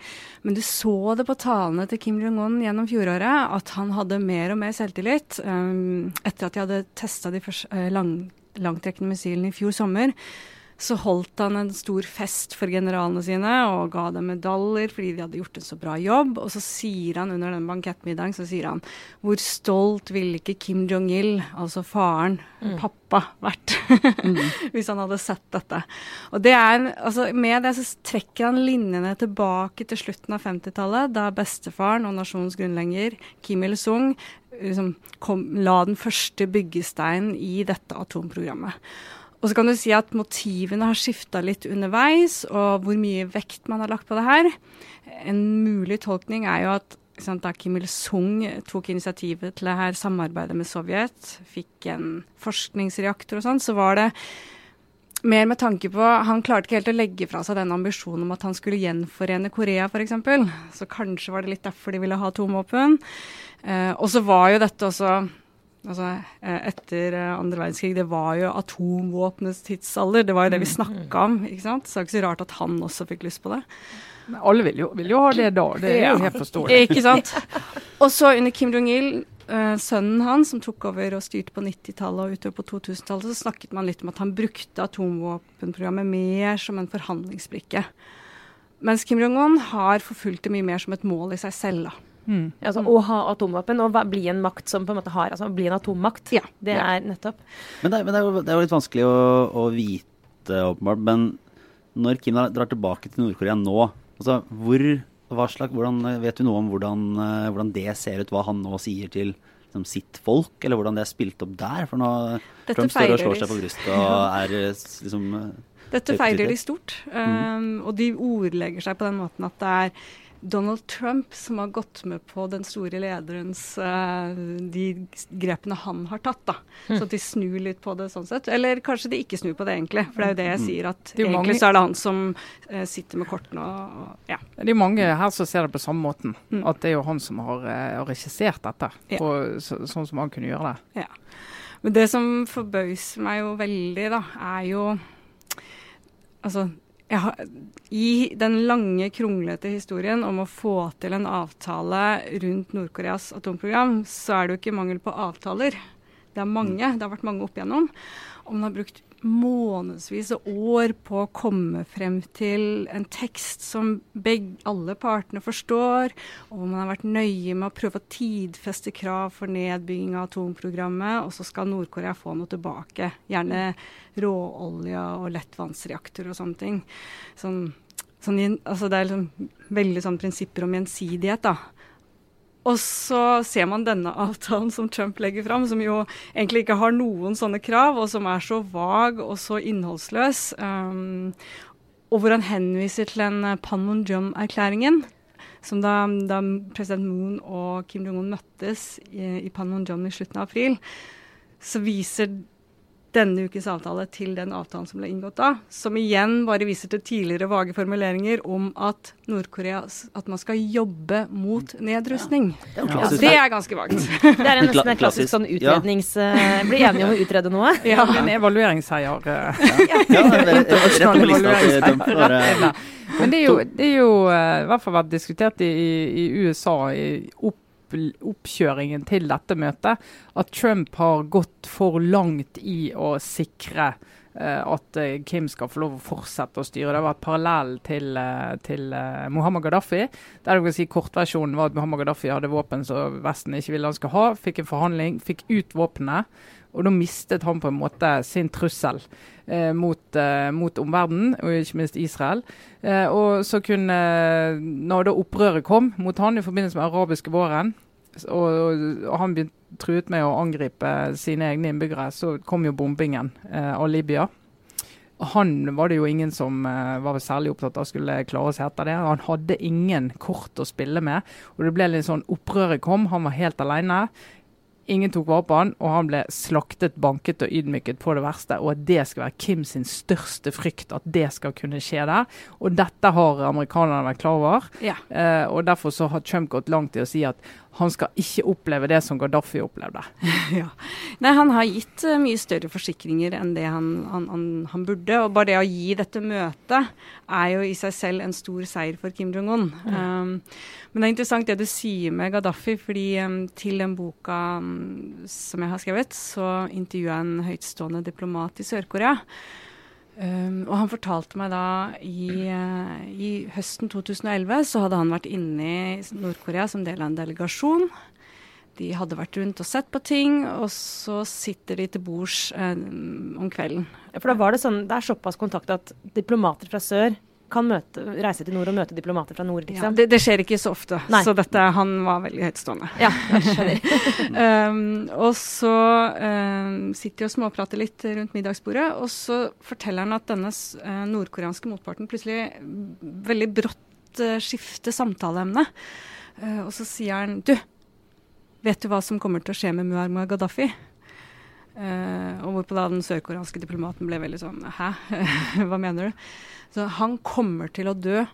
Men du så det på talene til Kim Jong-un gjennom fjoråret, at han hadde mer og mer selvtillit. Um, etter at de hadde testa de første, uh, lang, langtrekkende missilene i fjor sommer, så holdt han en stor fest for generalene sine og ga dem medaljer fordi de hadde gjort en så bra jobb. Og så sier han under den bankettmiddagen så sier han hvor stolt ville ikke Kim Jong-il, altså faren, pappa, vært hvis han hadde sett dette. Og det er, altså Med det så trekker han linjene tilbake til slutten av 50-tallet, da bestefaren og nasjonens grunnlegger Kim Il-sung liksom kom, la den første byggesteinen i dette atomprogrammet. Og så kan du si at motivene har skifta litt underveis, og hvor mye vekt man har lagt på det her. En mulig tolkning er jo at sant, da Kim Il-sung tok initiativet til det her samarbeidet med Sovjet, fikk en forskningsreaktor og sånn, så var det mer med tanke på Han klarte ikke helt å legge fra seg den ambisjonen om at han skulle gjenforene Korea, f.eks. Så kanskje var det litt derfor de ville ha atomvåpen. Eh, og så var jo dette også Altså, eh, etter eh, andre verdenskrig, det var jo atomvåpenets tidsalder. Det var jo det vi snakka om. ikke sant? Så det er ikke så rart at han også fikk lyst på det. Men alle vil jo, vil jo ha det da. Det er jo helt forståelig. Ikke sant? Og så under Kim Jong-il, eh, sønnen hans, som tok over og styrte på 90-tallet og utover på 2000-tallet, så snakket man litt om at han brukte atomvåpenprogrammet mer som en forhandlingsbrikke. Mens Kim Jong-un har forfulgt det mye mer som et mål i seg selv. da. Mm. Altså, å ha atomvåpen og bli en makt som på en måte har altså bli en atommakt. Ja. Det Ja. er nettopp. Men, det, men det, er jo, det er jo litt vanskelig å, å vite, åpenbart. Men når Kim drar tilbake til Nord-Korea nå, altså hvor, hva slags, hvordan, vet du noe om hvordan, eh, hvordan det ser ut? Hva han nå sier til liksom, sitt folk, eller hvordan det er spilt opp der? For nå Dette Trump står og slår seg på brystet og er eh, liksom eh, Dette feiler feirer de stort. Um, og de ordlegger seg på den måten at det er Donald Trump som har gått med på den store lederens uh, de grepene han har tatt. da. Så at de snur litt på det sånn sett. Eller kanskje de ikke snur på det, egentlig. For det er jo det jeg sier, at egentlig mange- så er det han som uh, sitter med kortene og, og ja. Det er mange her som ser det på samme måten. Mm. At det er jo han som har, uh, regissert dette. Ja. På, så, sånn som han kunne gjøre det. Ja. Men det som forbauser meg jo veldig, da, er jo Altså, har, i den lange, kronglete historien om å få til en avtale rundt Nord-Koreas atomprogram, så er det jo ikke mangel på avtaler. Det er mange. Det har vært mange opp igjennom. Og man har brukt månedsvis og år på å komme frem til en tekst som begge, alle partene forstår, og man har vært nøye med å prøve å tidfeste krav for nedbygging av atomprogrammet, og så skal Nord-Korea få noe tilbake. Gjerne råolje og lettvannsreaktor og sånne ting. Sånn, sånn, altså det er liksom veldig sånn prinsipper om gjensidighet, da. Og så ser man denne avtalen som Trump legger fram, som jo egentlig ikke har noen sånne krav, og som er så vag og så innholdsløs. Um, og hvor han henviser til den eh, Panmunjom-erklæringen, som da, da president Moon og Kim Jong-un møttes i, i Panmunjom i slutten av april, så viser denne ukes avtale til den avtalen som ble inngått da, som igjen bare viser til tidligere vage formuleringer om at Nord-Korea At man skal jobbe mot nedrustning. Det er Ja, det er ganske vagt. Det er en nesten en klassisk sånn Ja. utrednings... eh, bli enige om å utrede noe. Ja. En evalueringsseier. eh. Ja, rett på lista til inn der. Men det er jo, det jo eh, i hvert fall vært diskutert i, i, i USA i opp, oppkjøringen til dette møtet, at Trump har gått for langt i å sikre eh, at eh, Kim skal få lov å fortsette å styre. Det var et parallell til, eh, til Mohammed Gaddafi. Der du kan si Kortversjonen var at Muhammad Gaddafi hadde våpen som Vesten ikke ville han skulle ha. Fikk en forhandling, fikk ut våpnene. Og da mistet han på en måte sin trussel eh, mot, eh, mot omverdenen, og ikke minst Israel. Eh, og så kunne, når da opprøret kom mot han i forbindelse med arabiske våren, og, og, han begynte truet med å angripe sine egne innbyggere, så kom jo bombingen eh, av Libya. Han var det jo ingen som eh, var særlig opptatt av skulle klare seg etter det. Han hadde ingen kort å spille med. og det ble litt sånn Opprøret kom, han var helt alene. Ingen tok vare på han, og han ble slaktet, banket og ydmyket på det verste. Og at det skal være Kim sin største frykt, at det skal kunne skje der. Og dette har amerikanerne vært klar over. Ja. Eh, og Derfor så har Trump gått langt i å si at han skal ikke oppleve det som Gaddafi opplevde. ja. Nei, han har gitt eh, mye større forsikringer enn det han, han, han, han burde. Og bare det å gi dette møtet er jo i seg selv en stor seier for Kim Jong-un. Um, men det er interessant det du sier med Gaddafi, fordi um, til den boka um, som jeg har skrevet, så intervjua jeg en høytstående diplomat i Sør-Korea. Um, og han fortalte meg da i, uh, i høsten 2011 så hadde han vært inne i Nord-Korea som del av en delegasjon. De hadde vært rundt og sett på ting, og så sitter de til bords um, om kvelden. Ja, For da var det sånn, det er såpass kontakt at diplomater fra sør kan møte, reise til nord og møte diplomater fra nord, Ja, liksom. det, det skjer ikke så ofte, Nei. så dette, han var veldig høytstående. Ja, jeg skjønner. um, og så um, sitter de og småprater litt rundt middagsbordet, og så forteller han at denne eh, nordkoreanske motparten plutselig veldig brått uh, skifter samtaleemne. Uh, og så sier han Du, vet du hva som kommer til å skje med Muammar Gaddafi? Eh, og hvorpå da den sørkoreanske diplomaten ble veldig sånn Hæ, hva mener du? Så han kommer til å dø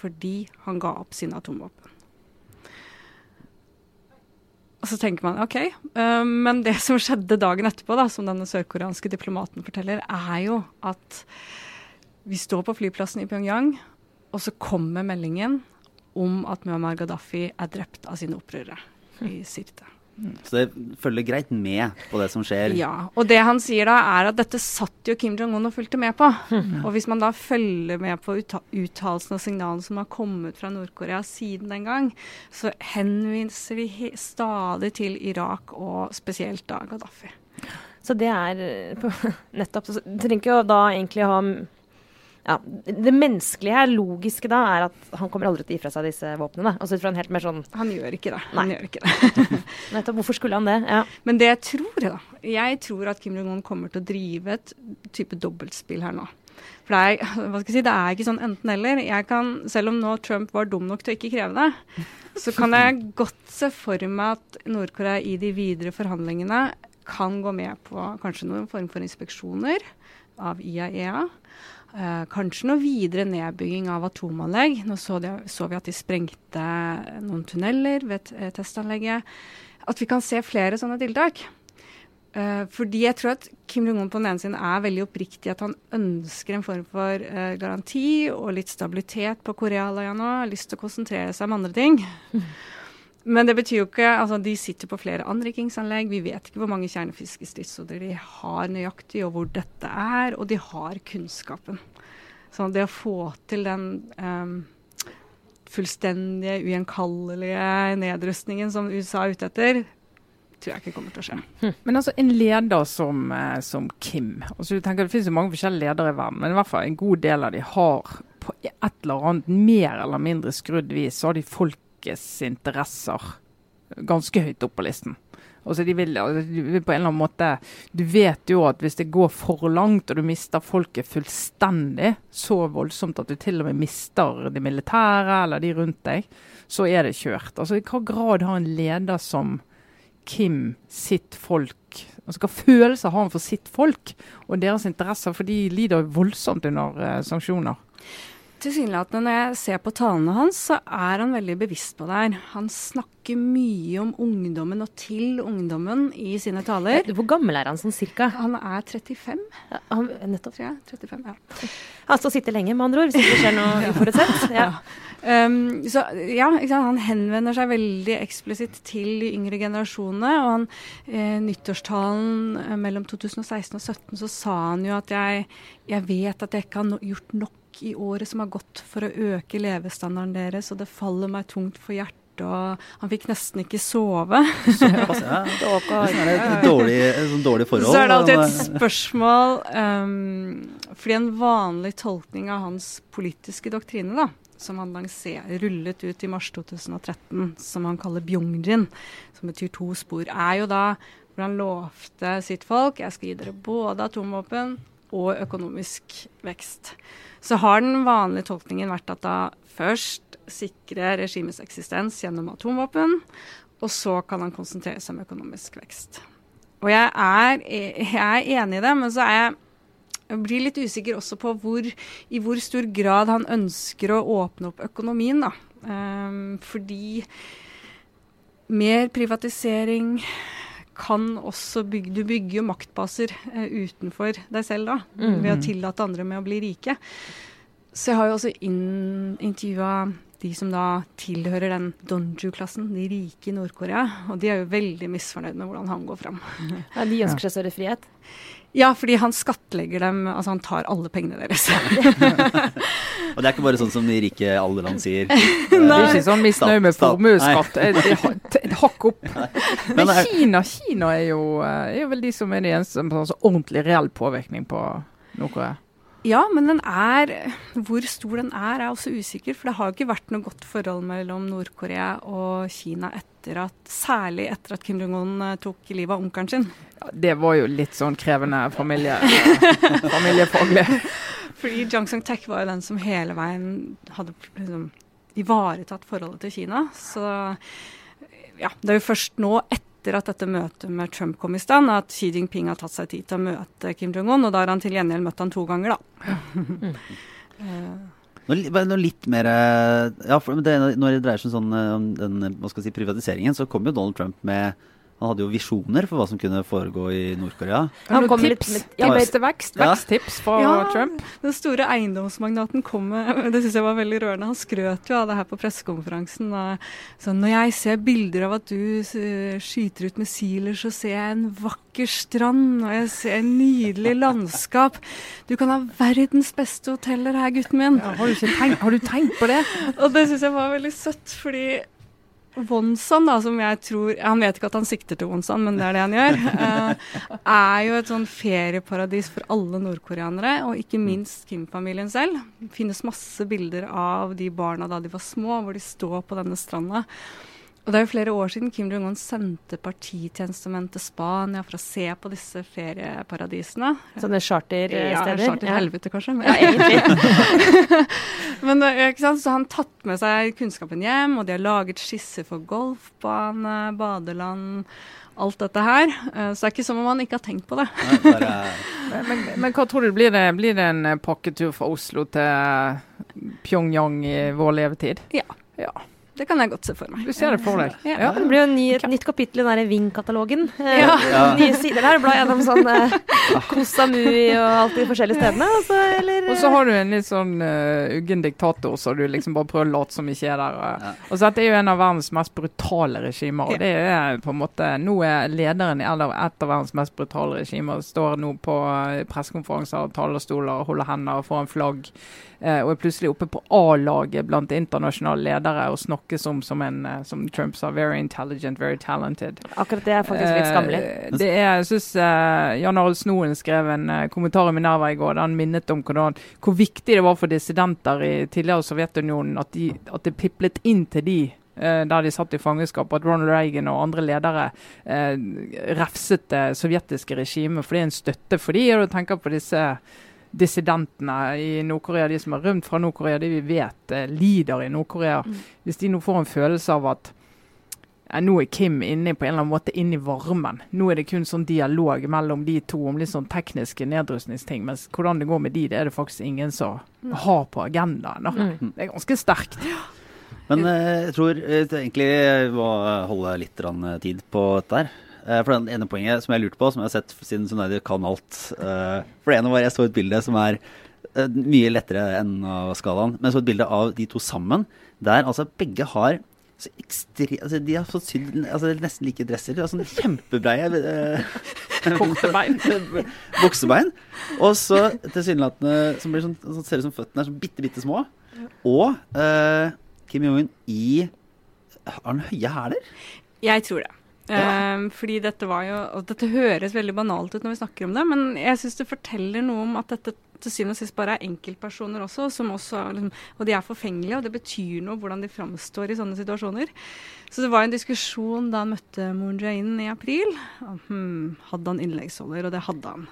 fordi han ga opp sine atomvåpen. Og så tenker man OK, uh, men det som skjedde dagen etterpå, da, som denne sørkoreanske diplomaten forteller, er jo at vi står på flyplassen i Pyongyang, og så kommer meldingen om at Muammar Gaddafi er drept av sine opprørere i Sirte. Så det følger greit med på det som skjer. Ja, og det han sier da er at dette satt jo Kim Jong-un og fulgte med på. Og hvis man da følger med på utta- uttalelsene og signalene som har kommet fra Nord-Korea siden den gang, så henviser de stadig til Irak og spesielt da Gaddafi. Så det er nettopp så Du trenger ikke å da egentlig ha ja, Det menneskelige, logiske da, er at han kommer aldri til å gi fra seg disse våpnene. Altså ut fra en helt mer sånn Han gjør ikke det. Nei. Han gjør ikke det. Nettopp, hvorfor skulle han det? Ja. Men det jeg tror, da Jeg tror at Kim Jong-un kommer til å drive et type dobbeltspill her nå. For det er, hva skal jeg si, det er ikke sånn enten-eller. Jeg kan, Selv om nå Trump var dum nok til å ikke kreve det, så kan jeg godt se for meg at Nord-Korea i de videre forhandlingene kan gå med på kanskje noen form for inspeksjoner av IAEA. Eh, kanskje noe videre nedbygging av atomanlegg. Nå så, de, så vi at de sprengte noen tunneler ved eh, testanlegget. At vi kan se flere sånne tiltak. Eh, fordi jeg tror at Kim Jong-un på den ene siden er veldig oppriktig at han ønsker en form for eh, garanti og litt stabilitet på Koreahalvøya nå. Har lyst til å konsentrere seg om andre ting. Men det betyr jo ikke altså De sitter på flere anrikingsanlegg. Vi vet ikke hvor mange kjernefiskestridshoder de har nøyaktig, og hvor dette er. Og de har kunnskapen. Så det å få til den um, fullstendige, ugjenkallelige nedrustningen som USA er ute etter, tror jeg ikke kommer til å skje. Men altså, en leder som, eh, som Kim altså du tenker Det finnes jo mange forskjellige ledere i verden, men i hvert fall en god del av de har på et eller annet mer eller mindre skrudd vis, så har de folkets interesser ganske høyt opp på listen. Altså de vil, altså, de vil på en eller annen måte Du vet jo at hvis det går for langt, og du mister folket fullstendig, så voldsomt at du til og med mister de militære eller de rundt deg, så er det kjørt. Altså I hva grad har en leder som Kim sitt folk altså Hva følelser har han for sitt folk og deres interesser? For de lider voldsomt under uh, sanksjoner. Tilsynelatende når jeg ser på talene hans, så er han veldig bevisst på det her. Han snakker mye om ungdommen og til ungdommen i sine taler. Hvor gammel er han sånn cirka? Han er 35, Ja, Han, nettopp. tror jeg. 35, ja. Han skal sitte lenge, med andre ord, hvis det skjer noe uforutsett. Ja. Um, så ja? Han henvender seg veldig eksplisitt til de yngre generasjonene. Og han, eh, nyttårstalen eh, mellom 2016 og 2017 så sa han jo at jeg, jeg vet at jeg ikke har no gjort nok i året som har gått for å øke levestandarden deres, og det faller meg tungt for hjertet. Og han fikk nesten ikke sove. Ja. Det er et dårlig, sånn dårlig forhold. Så er det alltid et spørsmål um, Fordi en vanlig tolkning av hans politiske doktrine, da, som han lanser, rullet ut i mars 2013, som han kaller Bjungrin, som betyr to spor, er jo da hvor han lovte sitt folk jeg skal gi dere både atomvåpen og økonomisk vekst. Så har den vanlige tolkningen vært at da først sikre regimets eksistens gjennom atomvåpen, og så kan han konsentrere seg om økonomisk vekst. Og jeg er, jeg er enig i det, men så er jeg jeg blir litt usikker også på hvor, i hvor stor grad han ønsker å åpne opp økonomien. da. Um, fordi mer privatisering kan også bygge Du bygger jo maktbaser eh, utenfor deg selv da, Mm. ved å tillate andre med å bli rike. Så jeg har jo også inn- intervjua de som da tilhører den Donju-klassen, de rike i Nord-Korea. Og de er jo veldig misfornøyd med hvordan han går fram. Ja, de ønsker seg større frihet. Ja, fordi han skattlegger dem, altså han tar alle pengene deres. Og det er ikke bare sånn som de rike alle land sier. Det er ikke sånn misnøye med formuesskatt. Et hakk opp. Men Men Kina, Kina er jo, eh, er jo vel de som er de eneste som har sånn ordentlig reell påvirkning på Nord-Korea. Ja, men den er Hvor stor den er, er også usikker. For det har jo ikke vært noe godt forhold mellom Nord-Korea og Kina etter at Særlig etter at Kim Jong-un eh, tok livet av onkelen sin. Ja, det var jo litt sånn krevende familie, familiefaglig. Fordi Jang Song-tek var jo den som hele veien hadde liksom, ivaretatt forholdet til Kina. Så ja, det er jo først nå, etter at dette møtet med Trump kom i stand, at Xi Jinping har tatt seg tid til å møte Kim Jong-un. Og da har han til gjengjeld møtt han to ganger, da. Bare noe litt mer eh, Ja, det, når det dreier seg om sånn, eh, den si, privatiseringen, så kom jo Donald Trump med Han hadde jo visjoner for hva som kunne foregå i Nord-Korea. Han kom med litt- tips, ja, tips til vekst, Ja. veksttips fra Ja. Trump. Den store eiendomsmagnaten kom med Det syns jeg var veldig rørende. Han skrøt jo av det her på pressekonferansen. Sånn, når jeg ser bilder av at du skyter ut missiler, så ser jeg en vakker strand, og jeg ser en nydelig landskap. Du kan ha verdens beste hoteller her, gutten min. Ja, har, du ikke tenkt, har du tenkt på det? Og det syns jeg var veldig søtt, fordi Wonsan, da, som jeg tror Han vet ikke at han sikter til Wonson, men det er det han gjør. eh, er jo et sånn ferieparadis for alle nordkoreanere, og ikke minst Kim-familien selv. Det finnes masse bilder av de barna da de var små, hvor de står på denne stranda. Og det er jo flere år siden Kim Jong-un sendte partitjenestemenn til Spania for å se på disse ferieparadisene. Sånne chartersteder. Ja, charterhelvete, helvete, kanskje. Men, Ja, egentlig. men det er ikke sant? Så han tatt med seg kunnskapen hjem, og de har laget skisser for golfbane, badeland, alt dette her. Eh, Så det er ikke som om han ikke har tenkt på det. Nei, bare, Men, men, men hva tror du, blir det, blir det en eh, pakketur fra Oslo til Pyongyang i vår levetid? Ja. Ja. Det kan jeg godt se for meg. Du ser det for deg? Ja. Ja. Det blir jo en ny, et nytt kapittel i den Ving-katalogen. Eh, Ja. Ja. Nye sider der. Bla gjennom sånn eh, mui og alt de forskjellige stedene. Og så, eller, Og så har du en litt sånn uh, uggen diktator, så du liksom bare prøver å late som ikke er der. Ja. Og så dette er jo en av verdens mest brutale regimer, og det er på en måte Nå er lederen i et av verdens mest brutale regimer står nå på pressekonferanser og talerstoler og holder hender og får en flagg, og er plutselig oppe på A-laget blant internasjonale ledere og snakkes om som en, eh, som Trump sa, very intelligent, very talented. Akkurat det er faktisk litt skammelig. Eh, det er, jeg synes eh, Jan Arild Snoen skrev en eh, kommentar i Minerva i går der han minnet om hvordan, hvor viktig det var for dissidenter i tidligere Sovjetunionen at, de, at det piplet inn til de eh, der de satt i fangenskap, at Ronald Reagan og andre ledere eh, refset det sovjetiske regimet. Er en støtte for de, og du tenker på disse dissidentene i Nord-Korea, de som har rømt fra Nord-Korea, de vi vet eh, lider i Nord-Korea. Hvis de nå får en følelse av at ja, nå er Kim inne på en eller annen måte inn i varmen. Nå er det kun sånn dialog mellom de to om litt sånn tekniske nedrustningsting. Mens hvordan det går med de, det er det faktisk ingen som har på agendaen. da. Mm. Det er ganske sterkt. men eh, jeg tror eh, egentlig jeg må holde litt eh, tid på dette her. Eh, For den ene poenget som jeg lurte på, som jeg har sett siden Sunaidi kan alt eh, For det ene var jeg så et bilde som er eh, mye lettere enn av skalaen. Men så et bilde av de to sammen, der altså begge har så ekstremt altså De har fått sydd altså, nesten like dresser. Sånne kjempebreie eh, Buksebein. buksebein. Og så tilsynelatende som blir sånn, som ser ut som føttene er sånn bitte, bitte små. Og eh, Kim Jong-un i Har han høye hæler? Jeg tror det. Ehm, fordi dette var jo Og dette høres veldig banalt ut når vi snakker om det, men jeg syns det forteller noe om at dette til syvende og sist bare er enkeltpersoner også, som også liksom, Og de er forfengelige, og det betyr noe hvordan de framstår i sånne situasjoner. Så det var en diskusjon da han møtte Moon Jae-in i april. Hmm, hadde han innleggsholder? Og det hadde han.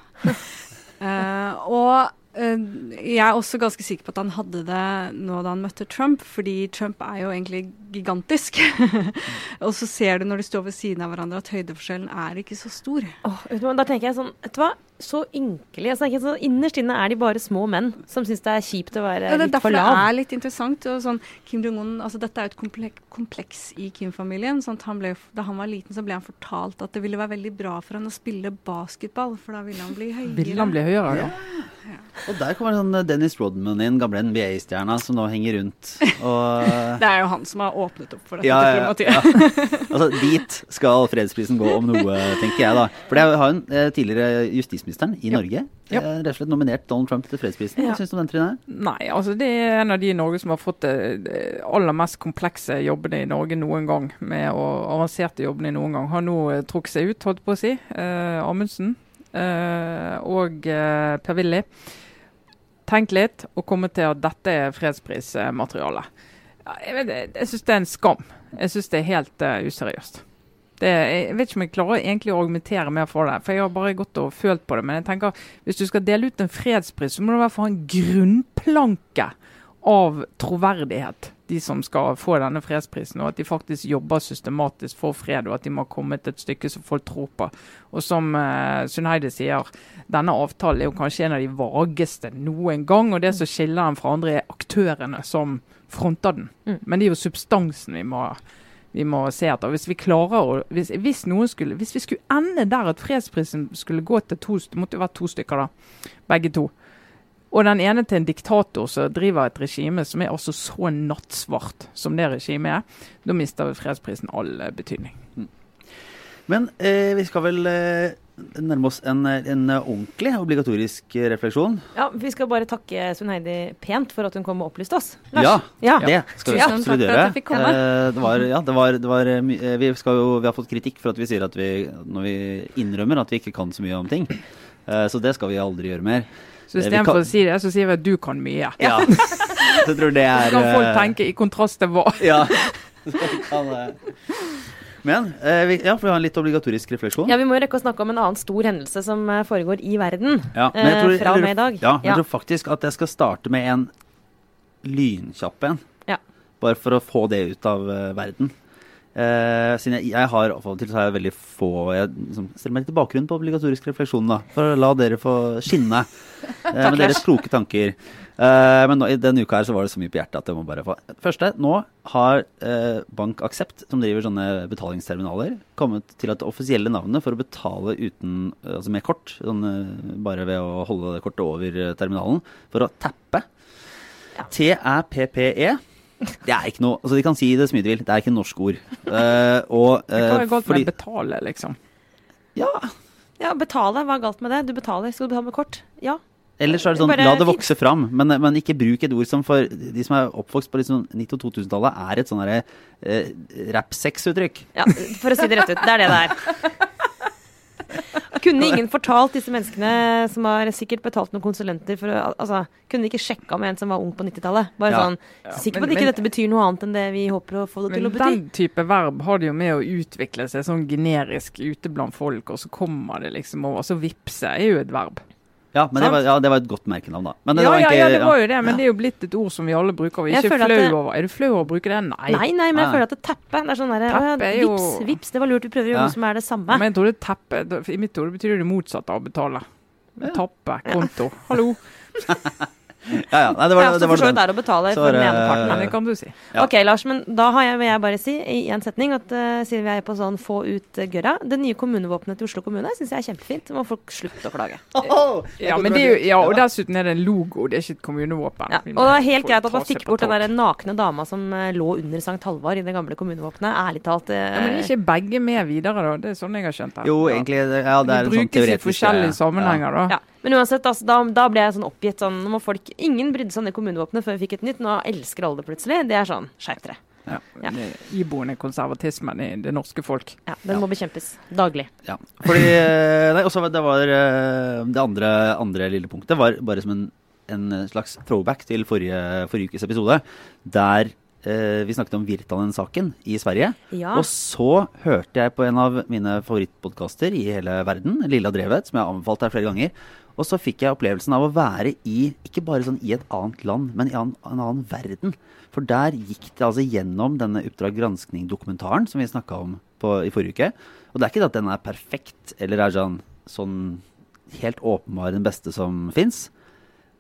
uh, og jeg er også ganske sikker på at han hadde det nå da han møtte Trump, fordi Trump er jo egentlig gigantisk. og så ser du når de står ved siden av hverandre at høydeforskjellen er ikke så stor. Hva, da tenker jeg sånn, vet du hva? Så ynkelige. Altså, tenker sånn, Innerst inne er de bare små menn som syns det er kjipt å være Ja, det er litt for derfor det er litt interessant. Og sånn, Kim Jong-un, altså Dette er jo et komplek kompleks i Kim-familien. sånn han ble, Da han var liten, så ble han fortalt at det ville være veldig bra for han å spille basketball, for da ville han bli høyere. Vil han bli høyere, da? Og der kommer sånn Dennis Rodman inn, gamle NBA-stjerna, som nå henger rundt. Og Det er jo han som har åpnet opp for dette Ja, ja, diplomatiet. ja. Altså, dit skal fredsprisen gå om noe, tenker jeg da. For det har jo eh, tidligere justisministeren i Norge Ja. eh, rett og slett nominert Donald Trump til fredsprisen. Hva Ja. syns du om den, Trine? Nei, altså det er en av de i Norge som har fått det, aller mest komplekse jobbene i Norge noen gang. Med å avanserte jobbene i noen gang. Har nå eh, trukket seg ut, holdt på å si. Eh, Amundsen eh, og eh, Per-Willy. Tenk litt og komme til at dette er fredsprismateriale. Jeg vet, jeg syns det er en skam. Jeg syns det er helt uh, useriøst. Det, jeg vet ikke om jeg klarer egentlig å argumentere mer for det, for jeg har bare gått og følt på det. Men jeg tenker, hvis du skal dele ut en fredspris, så må du i hvert fall ha en grunnplanke av troverdighet, de som skal få denne fredsprisen. Og at de faktisk jobber systematisk for fred, og at de må ha kommet et stykke som folk tror på. Og som uh, Sundheide sier, denne avtalen er jo kanskje en av de vageste noen gang. Og det som skiller den fra andre, er aktørene som fronter den. Mm. Men det er jo substansen vi må vi må se etter. Hvis vi klarer å hvis, hvis, skulle, hvis vi skulle ende der at fredsprisen skulle gå til to Det måtte jo være to stykker, da. Begge to. Og den ene til en diktator som driver et regime som er altså så nattsvart som det regimet er. Da mister fredsprisen all betydning. Men eh, vi skal vel eh, nærme oss en, en ordentlig obligatorisk refleksjon. Ja, Vi skal bare takke Sunn Heidi pent for at hun kom og opplyste oss. Lars? Ja, ja. det skal vi absolutt gjøre. Eh, det var, ja, det var, det var eh, eh, vi, jo, vi har fått kritikk for at vi sier at vi Når vi innrømmer at vi ikke kan så mye om ting. Eh, så det skal vi aldri gjøre mer. Så istedenfor kan- å si det, så sier vi at du kan mye. Ja. så tror det Så er kan folk tenke i kontrast til hva. Ja. Så kan, Men eh, vi, ja, for vi har en litt obligatorisk refleksjon. Ja, Vi må jo rekke å snakke om en annen stor hendelse som eh, foregår i verden Ja, eh, tror, fra og med i dag. Ja, men jeg tror faktisk at jeg skal starte med en lynkjapp en. Ja. Bare for å få det ut av eh, verden. Eh, siden jeg, jeg har til så har jeg veldig få Jeg liksom, stiller meg litt i bakgrunnen på obligatorisk refleksjon, da. For å la dere få skinne eh, med deres kloke tanker. Eh, men nå, i denne uka her så var det så mye på hjertet at jeg må bare få Første, nå har Bank Aksept, som driver sånne betalingsterminaler, kommet til at det offisielle navnet for å betale uten, altså med kort, sånn, bare ved å holde det kortet over terminalen, for å tappe T-æ-p-p-e. Det er ikke noe Altså, de kan si det så mye de vil, det er ikke norske norsk ord. Uh, og uh, det kan være galt fordi med betale, liksom? Ja, Ja, betale. Hva er galt med det? Du betaler. Skal du betale med kort? Ja. Ellers så er det sånn, Bare la det vokse fram, men, men ikke bruk et ord som for de som er oppvokst på liksom 90- og 2000-tallet, er et sånn derre eh, rap-sex-uttrykk. ja. For å si det rett ut. Det er det det er. Kunne ingen fortalt disse menneskene som har sikkert betalt noen konsulenter for å Altså, kunne de ikke sjekka med en som var ung på 90-tallet? Bare Ja. sånn Sikker på at ikke men- dette betyr noe annet enn det vi håper å få det til å bety? Men den type verb har det jo med å utvikle seg sånn generisk ute blant folk, og så kommer det liksom over. Så vippse er jo et verb. Ja, men det var, ja, det var et godt merkenavn, da. Men det Ja, var ja, egentlig, ja, det var jo det, ja. men det er jo blitt et ord som vi alle bruker. Og er ikke flau det- over. Er du flau over å bruke det? Nei. Nei, nei, men jeg føler at det tappe det er sånn derre er jo- Vips, vips, det var lurt. Vi prøver å gjøre Ja. noe som er det samme. Men jeg trodde teppe da- I mitt hode betyr det det motsatte av å betale. Ja. Tappe konto. Hallo. Ja, ja. Nei, det var, ja, det var så vidt den. er å betale for den ene det- parten. Ja, det kan du si. Ja. Ok, Lars, men da har jeg, vil jeg bare si i en setning at uh, siden vi er på sånn få ut uh, gørra Det nye kommunevåpenet til Oslo kommune syns jeg er kjempefint. Må folk slutte å klage. Ja, men det er jo, ja, og dessuten er det en logo, det er ikke et kommunevåpen. Ja. Og det er helt greit at man fikk bort den der nakne dama som uh, lå under Sankt Halvard i det gamle kommunevåpenet. Ærlig talt. Uh, Ja, men er ikke begge med videre, da? Det er sånn jeg har skjønt det. Jo, egentlig. Ja, det er De en sånn brukes i forskjellige sammenhenger, da. ja. Men uansett, altså, da, da ble jeg sånn oppgitt sånn Nå må folk Ingen brydde seg om det kommunevåpenet før vi fikk et nytt. Nå elsker alle det plutselig. Det er sånn Skjerp dere. Ja. Ja. Iboende konservatismen i det norske folk. Ja, den må bekjempes daglig. Ja. Fordi eh, Nei, også det var eh, Det andre, andre lille punktet var bare som en, en slags throwback til forrige, forrige ukes episode, der eh, vi snakket om Virtanen-saken i Sverige. Ja. Og så hørte jeg på en av mine favorittpodkaster i hele verden, Lilla Drevet, som jeg har anbefalt her flere ganger. Og så fikk jeg opplevelsen av å være i ikke bare sånn i et annet land, men i en, en annen verden. For der gikk det altså gjennom denne Oppdrag granskning-dokumentaren som vi snakka om på, i forrige uke. Og det er ikke at den er perfekt eller er sånn, sånn helt åpenbar den beste som fins.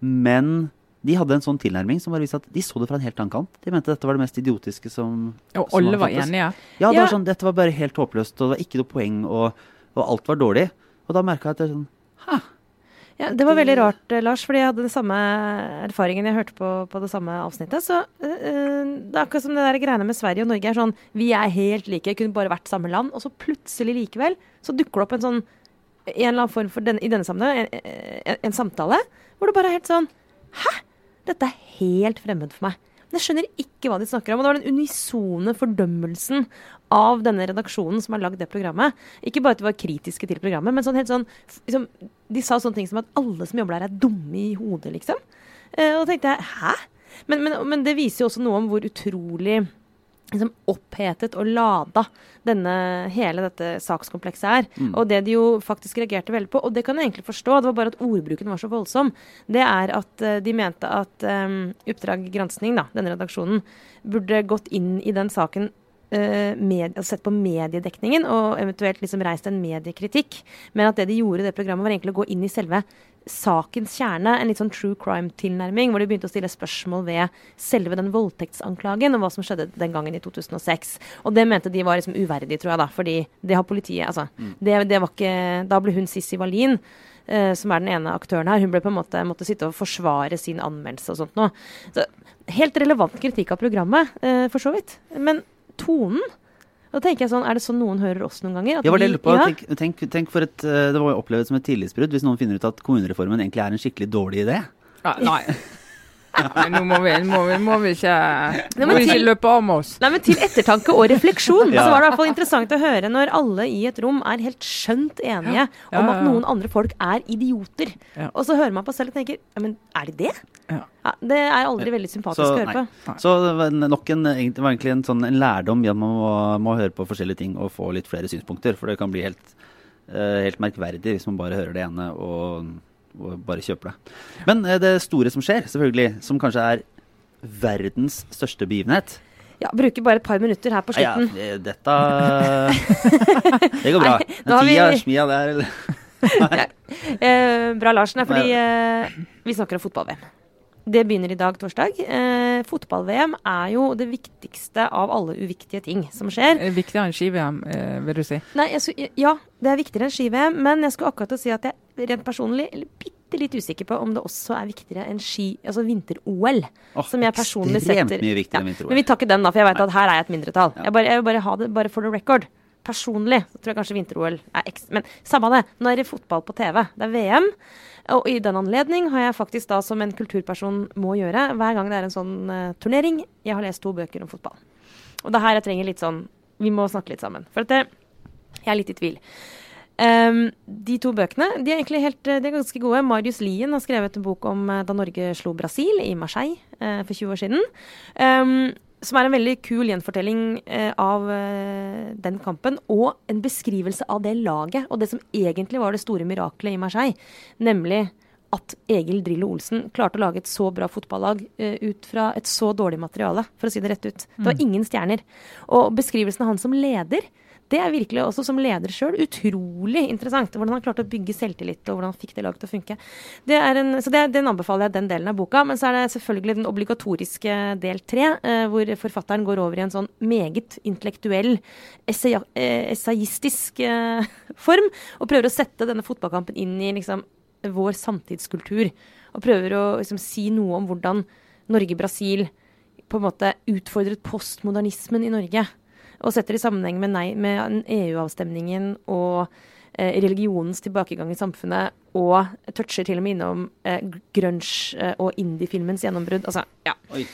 Men de hadde en sånn tilnærming som bare viste at de så det fra en helt annen kant. De mente dette var det mest idiotiske som Og som alle var enige. Ja, det Ja. var sånn, dette var bare helt håpløst, og det var ikke noe poeng, og, og alt var dårlig. Og da merka jeg at det er sånn Ja, det var veldig rart, eh, Lars, fordi jeg hadde den samme erfaringen. Jeg hørte på, på det samme avsnittet. Så eh, det er akkurat som det der greiene med Sverige og Norge er sånn Vi er helt like, kunne bare vært samme land. Og så plutselig likevel så dukker det opp en sånn en eller annen form for den, i denne sammenheng en, en, en samtale hvor det bare er helt sånn Hæ? Dette er helt fremmed for meg. Men jeg skjønner ikke hva de snakker om. Og det var den unisone fordømmelsen av denne redaksjonen som har lagd det programmet. Ikke bare at de var kritiske til programmet, men sånn helt sånn liksom, De sa sånne ting som at alle som jobber der, er dumme i hodet, liksom. Eh, og da tenkte jeg hæ? Men, men, men det viser jo også noe om hvor utrolig liksom, opphetet og lada denne, hele dette sakskomplekset er. Og det de jo faktisk reagerte veldig på, og det kan jeg egentlig forstå, det var bare at ordbruken var så voldsom, det er at eh, de mente at um, Oppdrag granskning, da, denne redaksjonen, burde gått inn i den saken eh, med, altså sett på mediedekningen og eventuelt liksom reist en mediekritikk. Men at det de gjorde i det programmet, var egentlig å gå inn i selve sakens kjerne. En litt sånn true crime-tilnærming, hvor de begynte å stille spørsmål ved selve den voldtektsanklagen og hva som skjedde den gangen i 2006. Og det mente de var liksom uverdig, tror jeg, da. Fordi det har politiet Altså, det, det var ikke Da ble hun Sissi Wallin. Uh, som er den ene aktøren her. Hun ble på en måte måtte sitte og forsvare sin anmeldelse og sånt noe. Så, helt relevant kritikk av programmet, uh, for så vidt. Men tonen da tenker jeg sånn, Er det sånn noen hører oss noen ganger? At Ja, var det jeg på. ja. Tenk, tenk, tenk for et, eh, Det var jo opplevd som et tillitsbrudd hvis noen finner ut at kommunereformen egentlig er en skikkelig dårlig idé. Ja, nei. Men nå må vi, må vi, må vi ikke, Nei, må men til, ikke løpe av med oss. Nei, men Til ettertanke og refleksjon Ja. så var det i hvert fall interessant å høre når alle i et rom er helt skjønt enige Ja, om at noen andre folk er idioter. Ja. Og så hører man på selv og tenker ja, men er de det? Ja. det er aldri veldig sympatisk Så, å høre nei. på. Så det var nok en, egentlig- var egentlig en, sånn, en lærdom i at man må, må høre på forskjellige ting og få litt flere synspunkter. For det kan bli helt, eh, helt merkverdig hvis man bare hører det ene og bare kjøper det. Men eh, det store som skjer, selvfølgelig, som kanskje er verdens største begivenhet Ja, Bruker bare et par minutter her på slutten. Ja, dette Det går bra. Nei, har vi- er smia der, eller? Eh, bra, Larsen. er fordi eh, vi snakker om fotball-VM. Det begynner i dag, torsdag. Eh, Fotball-VM er jo det viktigste av alle uviktige ting som skjer. Er viktigere enn ski-VM, eh, vil du si? Nei, jeg, ja, det er viktigere enn ski-VM, men jeg skulle akkurat si at jeg rent personlig er bitte litt usikker på om det også er viktigere enn ski, altså vinter-OL. Oh, som jeg personlig ekstremt setter mye viktigere enn vinter-OL. Men vi tar ikke den, da, for jeg vet at her er jeg et mindretall. Ja. Jeg, bare, jeg vil bare ha det bare for the record. Personlig så tror jeg kanskje vinter-OL er ekstra Men samme det. Nå er det fotball på TV. Det er VM. Og i den anledning har jeg faktisk da som en kulturperson må gjøre, hver gang det er en sånn uh, turnering Jeg har lest to bøker om fotball. Og det er her jeg trenger litt sånn Vi må snakke litt sammen. For at det, jeg er litt i tvil. Um, de to bøkene de er egentlig helt, eh, de er ganske gode. Marius Lien har skrevet en bok om eh, da Norge slo Brasil i Marseille uh, for 20 år siden. Ehm, som er en veldig kul gjenfortelling eh, av eh, den kampen. Og en beskrivelse av det laget, og det som egentlig var det store miraklet i Marseille. Nemlig at Egil Drillo Olsen klarte å lage et så bra fotballag eh, ut fra et så dårlig materiale, for å si det rett ut. Det var ingen stjerner. Og beskrivelsen av han som leder, det er virkelig også som leder sjøl utrolig interessant. Hvordan han klarte å bygge selvtillit, og hvordan han fikk det laget til å funke. En, så det, den anbefaler jeg, den delen av boka. Men så er det selvfølgelig den obligatoriske del tre, eh, hvor forfatteren går over i en sånn meget intellektuell, eh, essayistisk eh, form, og prøver å sette denne fotballkampen inn i liksom, vår samtidskultur. Og prøver å liksom, si noe om hvordan Norge-Brasil på en måte utfordret postmodernismen i Norge. Og setter i sammenheng med, med EU-avstemningen og eh, religionens tilbakegang i samfunnet. Og toucher til og med innom eh, grunge eh, og indiefilmens gjennombrudd. Altså, ja. Oi.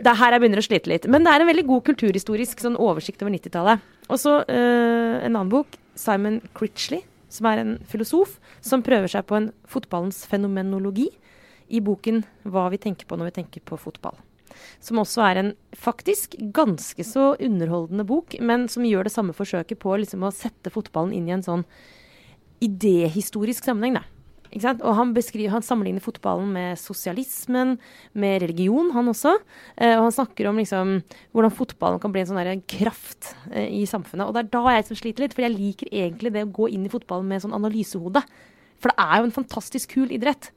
Det er her jeg begynner å slite litt. Men det er en veldig god kulturhistorisk sånn oversikt over 90-tallet. Og så eh, en annen bok, Simon Critchley, som er en filosof, som prøver seg på en fotballens fenomenologi i boken 'Hva vi tenker på når vi tenker på fotball'. Som også er en faktisk ganske så underholdende bok, men som gjør det samme forsøket på liksom, å sette fotballen inn i en sånn idéhistorisk sammenheng. Da. Og han, han sammenligner fotballen med sosialismen, med religion, han også. Eh, og han snakker om liksom, hvordan fotballen kan bli en sånn kraft eh, i samfunnet. Og det er da jeg som sliter litt, for jeg liker egentlig det å gå inn i fotballen med sånn analysehode. For det er jo en fantastisk kul idrett.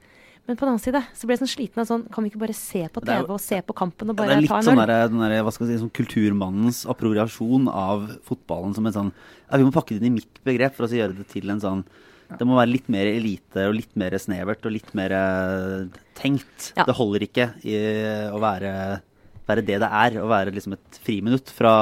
Men på den annen side så blir jeg sånn sliten av sånn Kan vi ikke bare se på er TV jo- og se på kampen og det bare er litt ta en sånn øl? der, den der, hva skal jeg si, sånn kulturmannens appropriasjon av fotballen som en sånn Ja, vi må pakke det inn i mitt begrep for å gjøre det til en sånn Det må være litt mer elite og litt mer snevert og litt mer eh, tenkt. Ja. Det holder ikke i å være, være det det er, å være liksom et friminutt fra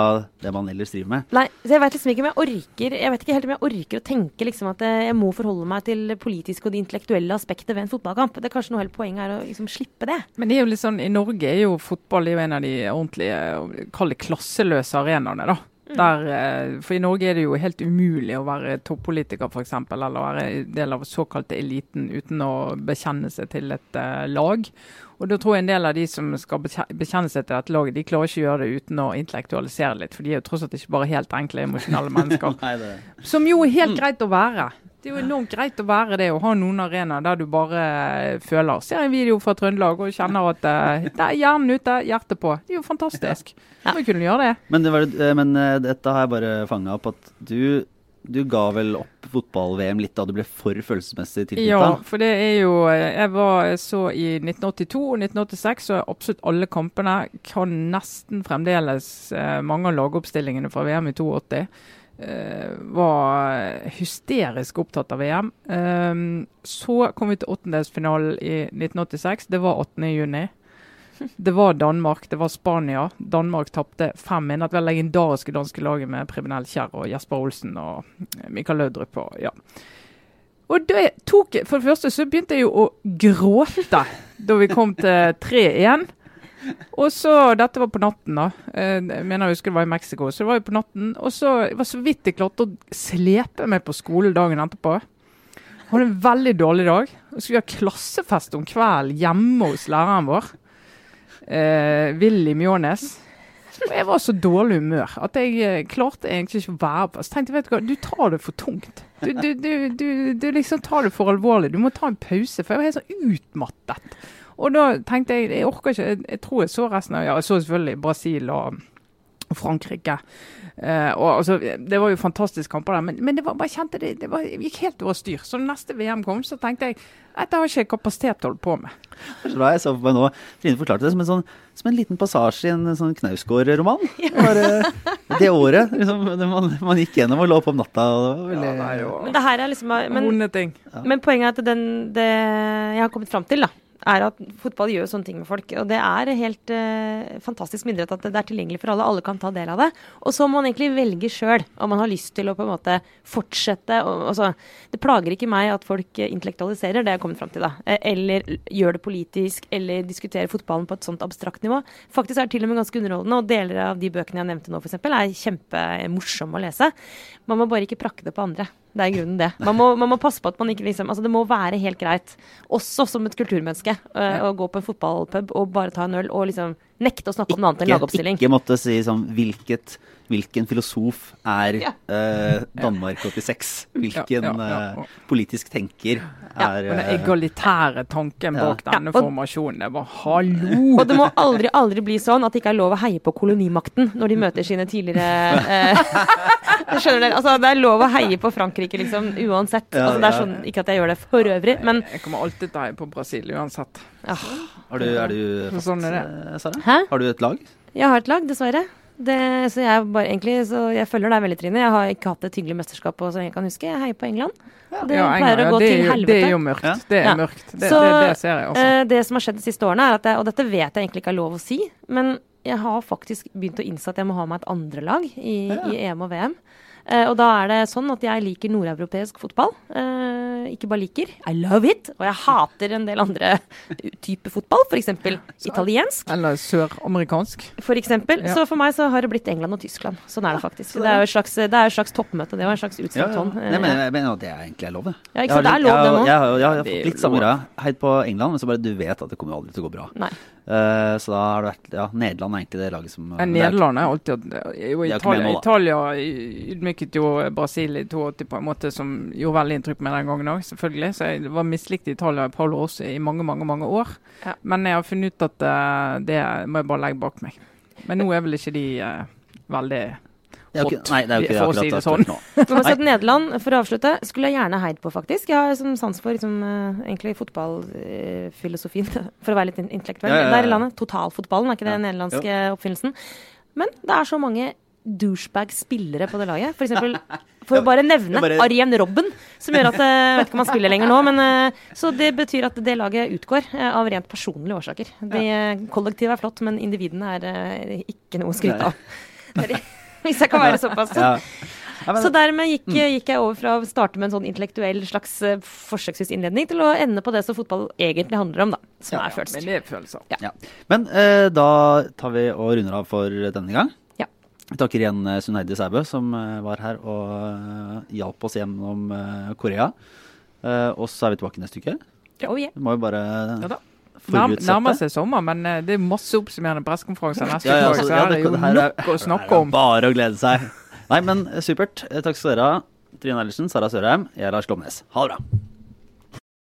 det man ellers driver med. Nei, så jeg vet liksom ikke om jeg orker Jeg vet ikke helt om jeg orker å tenke liksom at eh, jeg må forholde meg til det politiske og det intellektuelle aspektet ved en fotballkamp. Det er kanskje noe hele poenget er å liksom slippe det. Men det er jo litt sånn, i Norge er jo fotball er jo en av de ordentlige, kall det klasseløse arenaene, da. Der, eh, for i Norge er det jo helt umulig å være toppolitiker f.eks., eller være del av såkalte eliten uten å bekjenne seg til et uh, lag. Og da tror jeg en del av de som skal bekjenne seg til dette laget, de klarer ikke å gjøre det uten å intellektualisere litt. For de er jo tross alt ikke bare helt enkle, emosjonelle mennesker. Som jo er helt greit å være. Det er jo enormt greit å være det, å ha noen arenaer der du bare føler. Ser en video fra Trøndelag og kjenner at eh, det er hjernen ute, hjertet på. Det er jo fantastisk. Ja. Må kunne gjøre det. men, det var, eh, men eh, dette har jeg bare fanga opp at du, du ga vel opp fotball-VM litt da du ble for følelsesmessig tilknytta? Ja, for det er jo eh, Jeg var så i 1982 og 1986, så absolutt alle kampene kan nesten fremdeles eh, mange av lagoppstillingene fra VM i 82. eh, var hysterisk opptatt av VM. Um, så kom vi til åttendelsfinalen i 1986. Det var 8. juni. Det var Danmark, det var Spania. Danmark tapte 5-1. Det var legendariske danske laget med Preben Kjær og Jesper Olsen og Mikael Laudrup. Og, ja. Og det tok, For det første så begynte jeg jo å gråte da vi kom til 3-1. Og så, Dette var på natten, da. Eh, Jeg mener jeg husker det var i Mexico. Så det var jo på natten. Og så var så vidt jeg klarte å slepe meg på skolen dagen etterpå. Hadde en veldig dårlig dag. Og skulle ha klassefest om kvelden hjemme hos læreren vår. Eh, Willy Mjånes. Og jeg var så dårlig humør at jeg eh, klarte egentlig ikke å være på. Så tenkte jeg, vet du hva, du tar det for tungt. Du, du, du, du liksom tar det for alvorlig. Du må ta en pause, for jeg var helt sånn utmattet. Og da tenkte jeg jeg orker ikke, jeg, jeg tror jeg så resten av Ja, jeg så selvfølgelig Brasil og Frankrike. Eh, og altså, Det var jo fantastiske kamper der, men, men det var bare kjente det, det var, gikk helt over styr. Så neste VM kom, så tenkte jeg dette har ikke jeg kapasitet til å holde på med. Så da jeg så på meg nå, Trine forklarte det som en, sånn, som en liten passasje i en sånn Knausgård-roman. Ja. Det året liksom, det man, man gikk gjennom og lå opp om natta. Og det veldig, Ja, nei, Men det her er liksom men. Men poenget er at den, det jeg har kommet fram til, da, er at fotball gjør sånne ting med folk. Og det er helt eh, fantastisk med idrett at det er tilgjengelig for alle. Alle kan ta del av det. Og så må man egentlig velge sjøl om man har lyst til å på en måte fortsette. Og, altså, det plager ikke meg at folk eh, intellektualiserer, det jeg har kommet fram til, da. Eh, eller gjør det politisk, eller diskuterer fotballen på et sånt abstrakt nivå. Faktisk er det til og med ganske underholdende, og deler av de bøkene jeg nevnte nå, f.eks., er kjempemorsomme å lese. Man må bare ikke prakke det på andre. Det er grunnen det. Man må, man må passe på at man ikke liksom Altså det må være helt greit, også som et kulturmenneske, øh, å gå på en fotballpub og bare ta en øl og liksom nekte å snakke om noe annet enn lagoppstilling. ikke måtte si sånn hvilket Hvilken filosof er Ja. eh, Danmark 86? Hvilken Ja, ja, ja. eh, politisk tenker er den eh, egalitære tanken Ja. bak denne Ja, og- formasjonen, det var hallo! Og det må aldri, aldri bli sånn at det ikke er lov å heie på kolonimakten når de møter sine tidligere eh, Skjønner dere? Altså, det er lov å heie på Frankrike, liksom, uansett. Ja, altså, det er sånn, ikke at jeg gjør det for øvrig, men Jeg kommer alltid til å heie på Brasil uansett. ah, Er du, Er du fast, Sånn er Sara? Hæ? Har du et lag? Jeg har et lag, dessverre. Det, så jeg bare egentlig, så jeg følger deg veldig, Trine. Jeg har ikke hatt et hyggelig mesterskap på, så jeg kan huske. Jeg heier på England. Det Ja, pleier England, å ja, gå til jo, helvete. det er jo mørkt. Ja. Det er mørkt. Det, Så, det, det ser jeg også. Eh, det som har skjedd de siste årene, er at jeg, og dette vet jeg egentlig ikke er lov å si, men jeg har faktisk begynt å innse at jeg må ha meg et andre lag i, i EM og VM. Eh, og da er det sånn at jeg liker nordeuropeisk fotball. Eh, ikke bare liker, I love it. Og jeg hater en del andre typer fotball, f.eks. italiensk. Eller søramerikansk. For eksempel. Ja. Så for meg så har det blitt England og Tyskland. Sånn er det faktisk. Det er jo et slags, det er et slags toppmøte. Det var en slags Ja, utstrakt ja. hånd. Nei, Eh, men jeg mener at det er egentlig er lov, det. Ja, ikke Jeg har sant, det er lov, det jeg, nå. jeg, har- jeg, har fått litt samme greia. Heid på England, men så bare du vet at det kommer aldri til å gå bra. Nei. Eh, så da har det vært Ja, Nederland er egentlig det laget som ja, Nederland er alltid Jo, Italia, nå. Italia ydmyket jo Brasil i 82 på en måte som gjorde veldig inntrykk på meg den gangen òg, selvfølgelig. Så jeg var mislikt i Italia og Paolo også i mange, mange mange år. Ja. Men jeg har funnet ut at uh, det må jeg bare legge bak meg. Men nå er vel ikke de uh, veldig Det er ikke, nei, det er jo ikke for å akkurat si det sånn. Men altså, Nederland, for å avslutte, skulle jeg gjerne heid på, faktisk. Jeg har sånn sans for liksom, eh, egentlig fotballfilosofien, for å være litt in- intellektuell. Ja, ja, ja, Der i landet. Totalfotballen, er ikke det den nederlandske oppfinnelsen? Men det er så mange douchebag-spillere på det laget. For eksempel, for å bare nevne bare- Arjen Robben, som gjør at eh, Jeg vet ikke om han spiller lenger nå, men eh, Så det betyr at det laget utgår av rent personlige årsaker. Det Kollektivet er flott, men individene er ikke noe å skryte av. Hvis jeg kan være såpass. Ja. Ja, men- Så dermed gikk, gikk jeg over fra å starte med en sånn intellektuell slags eh, forsøksvis innledning til å ende på det som fotball egentlig handler om, da. Som Ja, er Men følelser. det er følelser. Ja. Men eh, da tar vi og runder av for denne gang. Ja. Vi takker igjen eh, Sunn Heidi Sæbø, som eh, var her og uh, hjalp oss gjennom uh, Korea. Uh, og så er vi tilbake neste uke. Oh, yeah. Vi må jo bare Ja da. Nærmer seg sommer, men eh, det er masse oppsummerende pressekonferanser neste Ja, ja, altså, så- så ja, er det jo det- nok å snakke om. Bare å glede seg. Nei, men eh, supert. Eh, Takk skal dere ha. Trine Eilertsen, Sara Sørheim, jeg er Lars Glomnes. Ha det bra.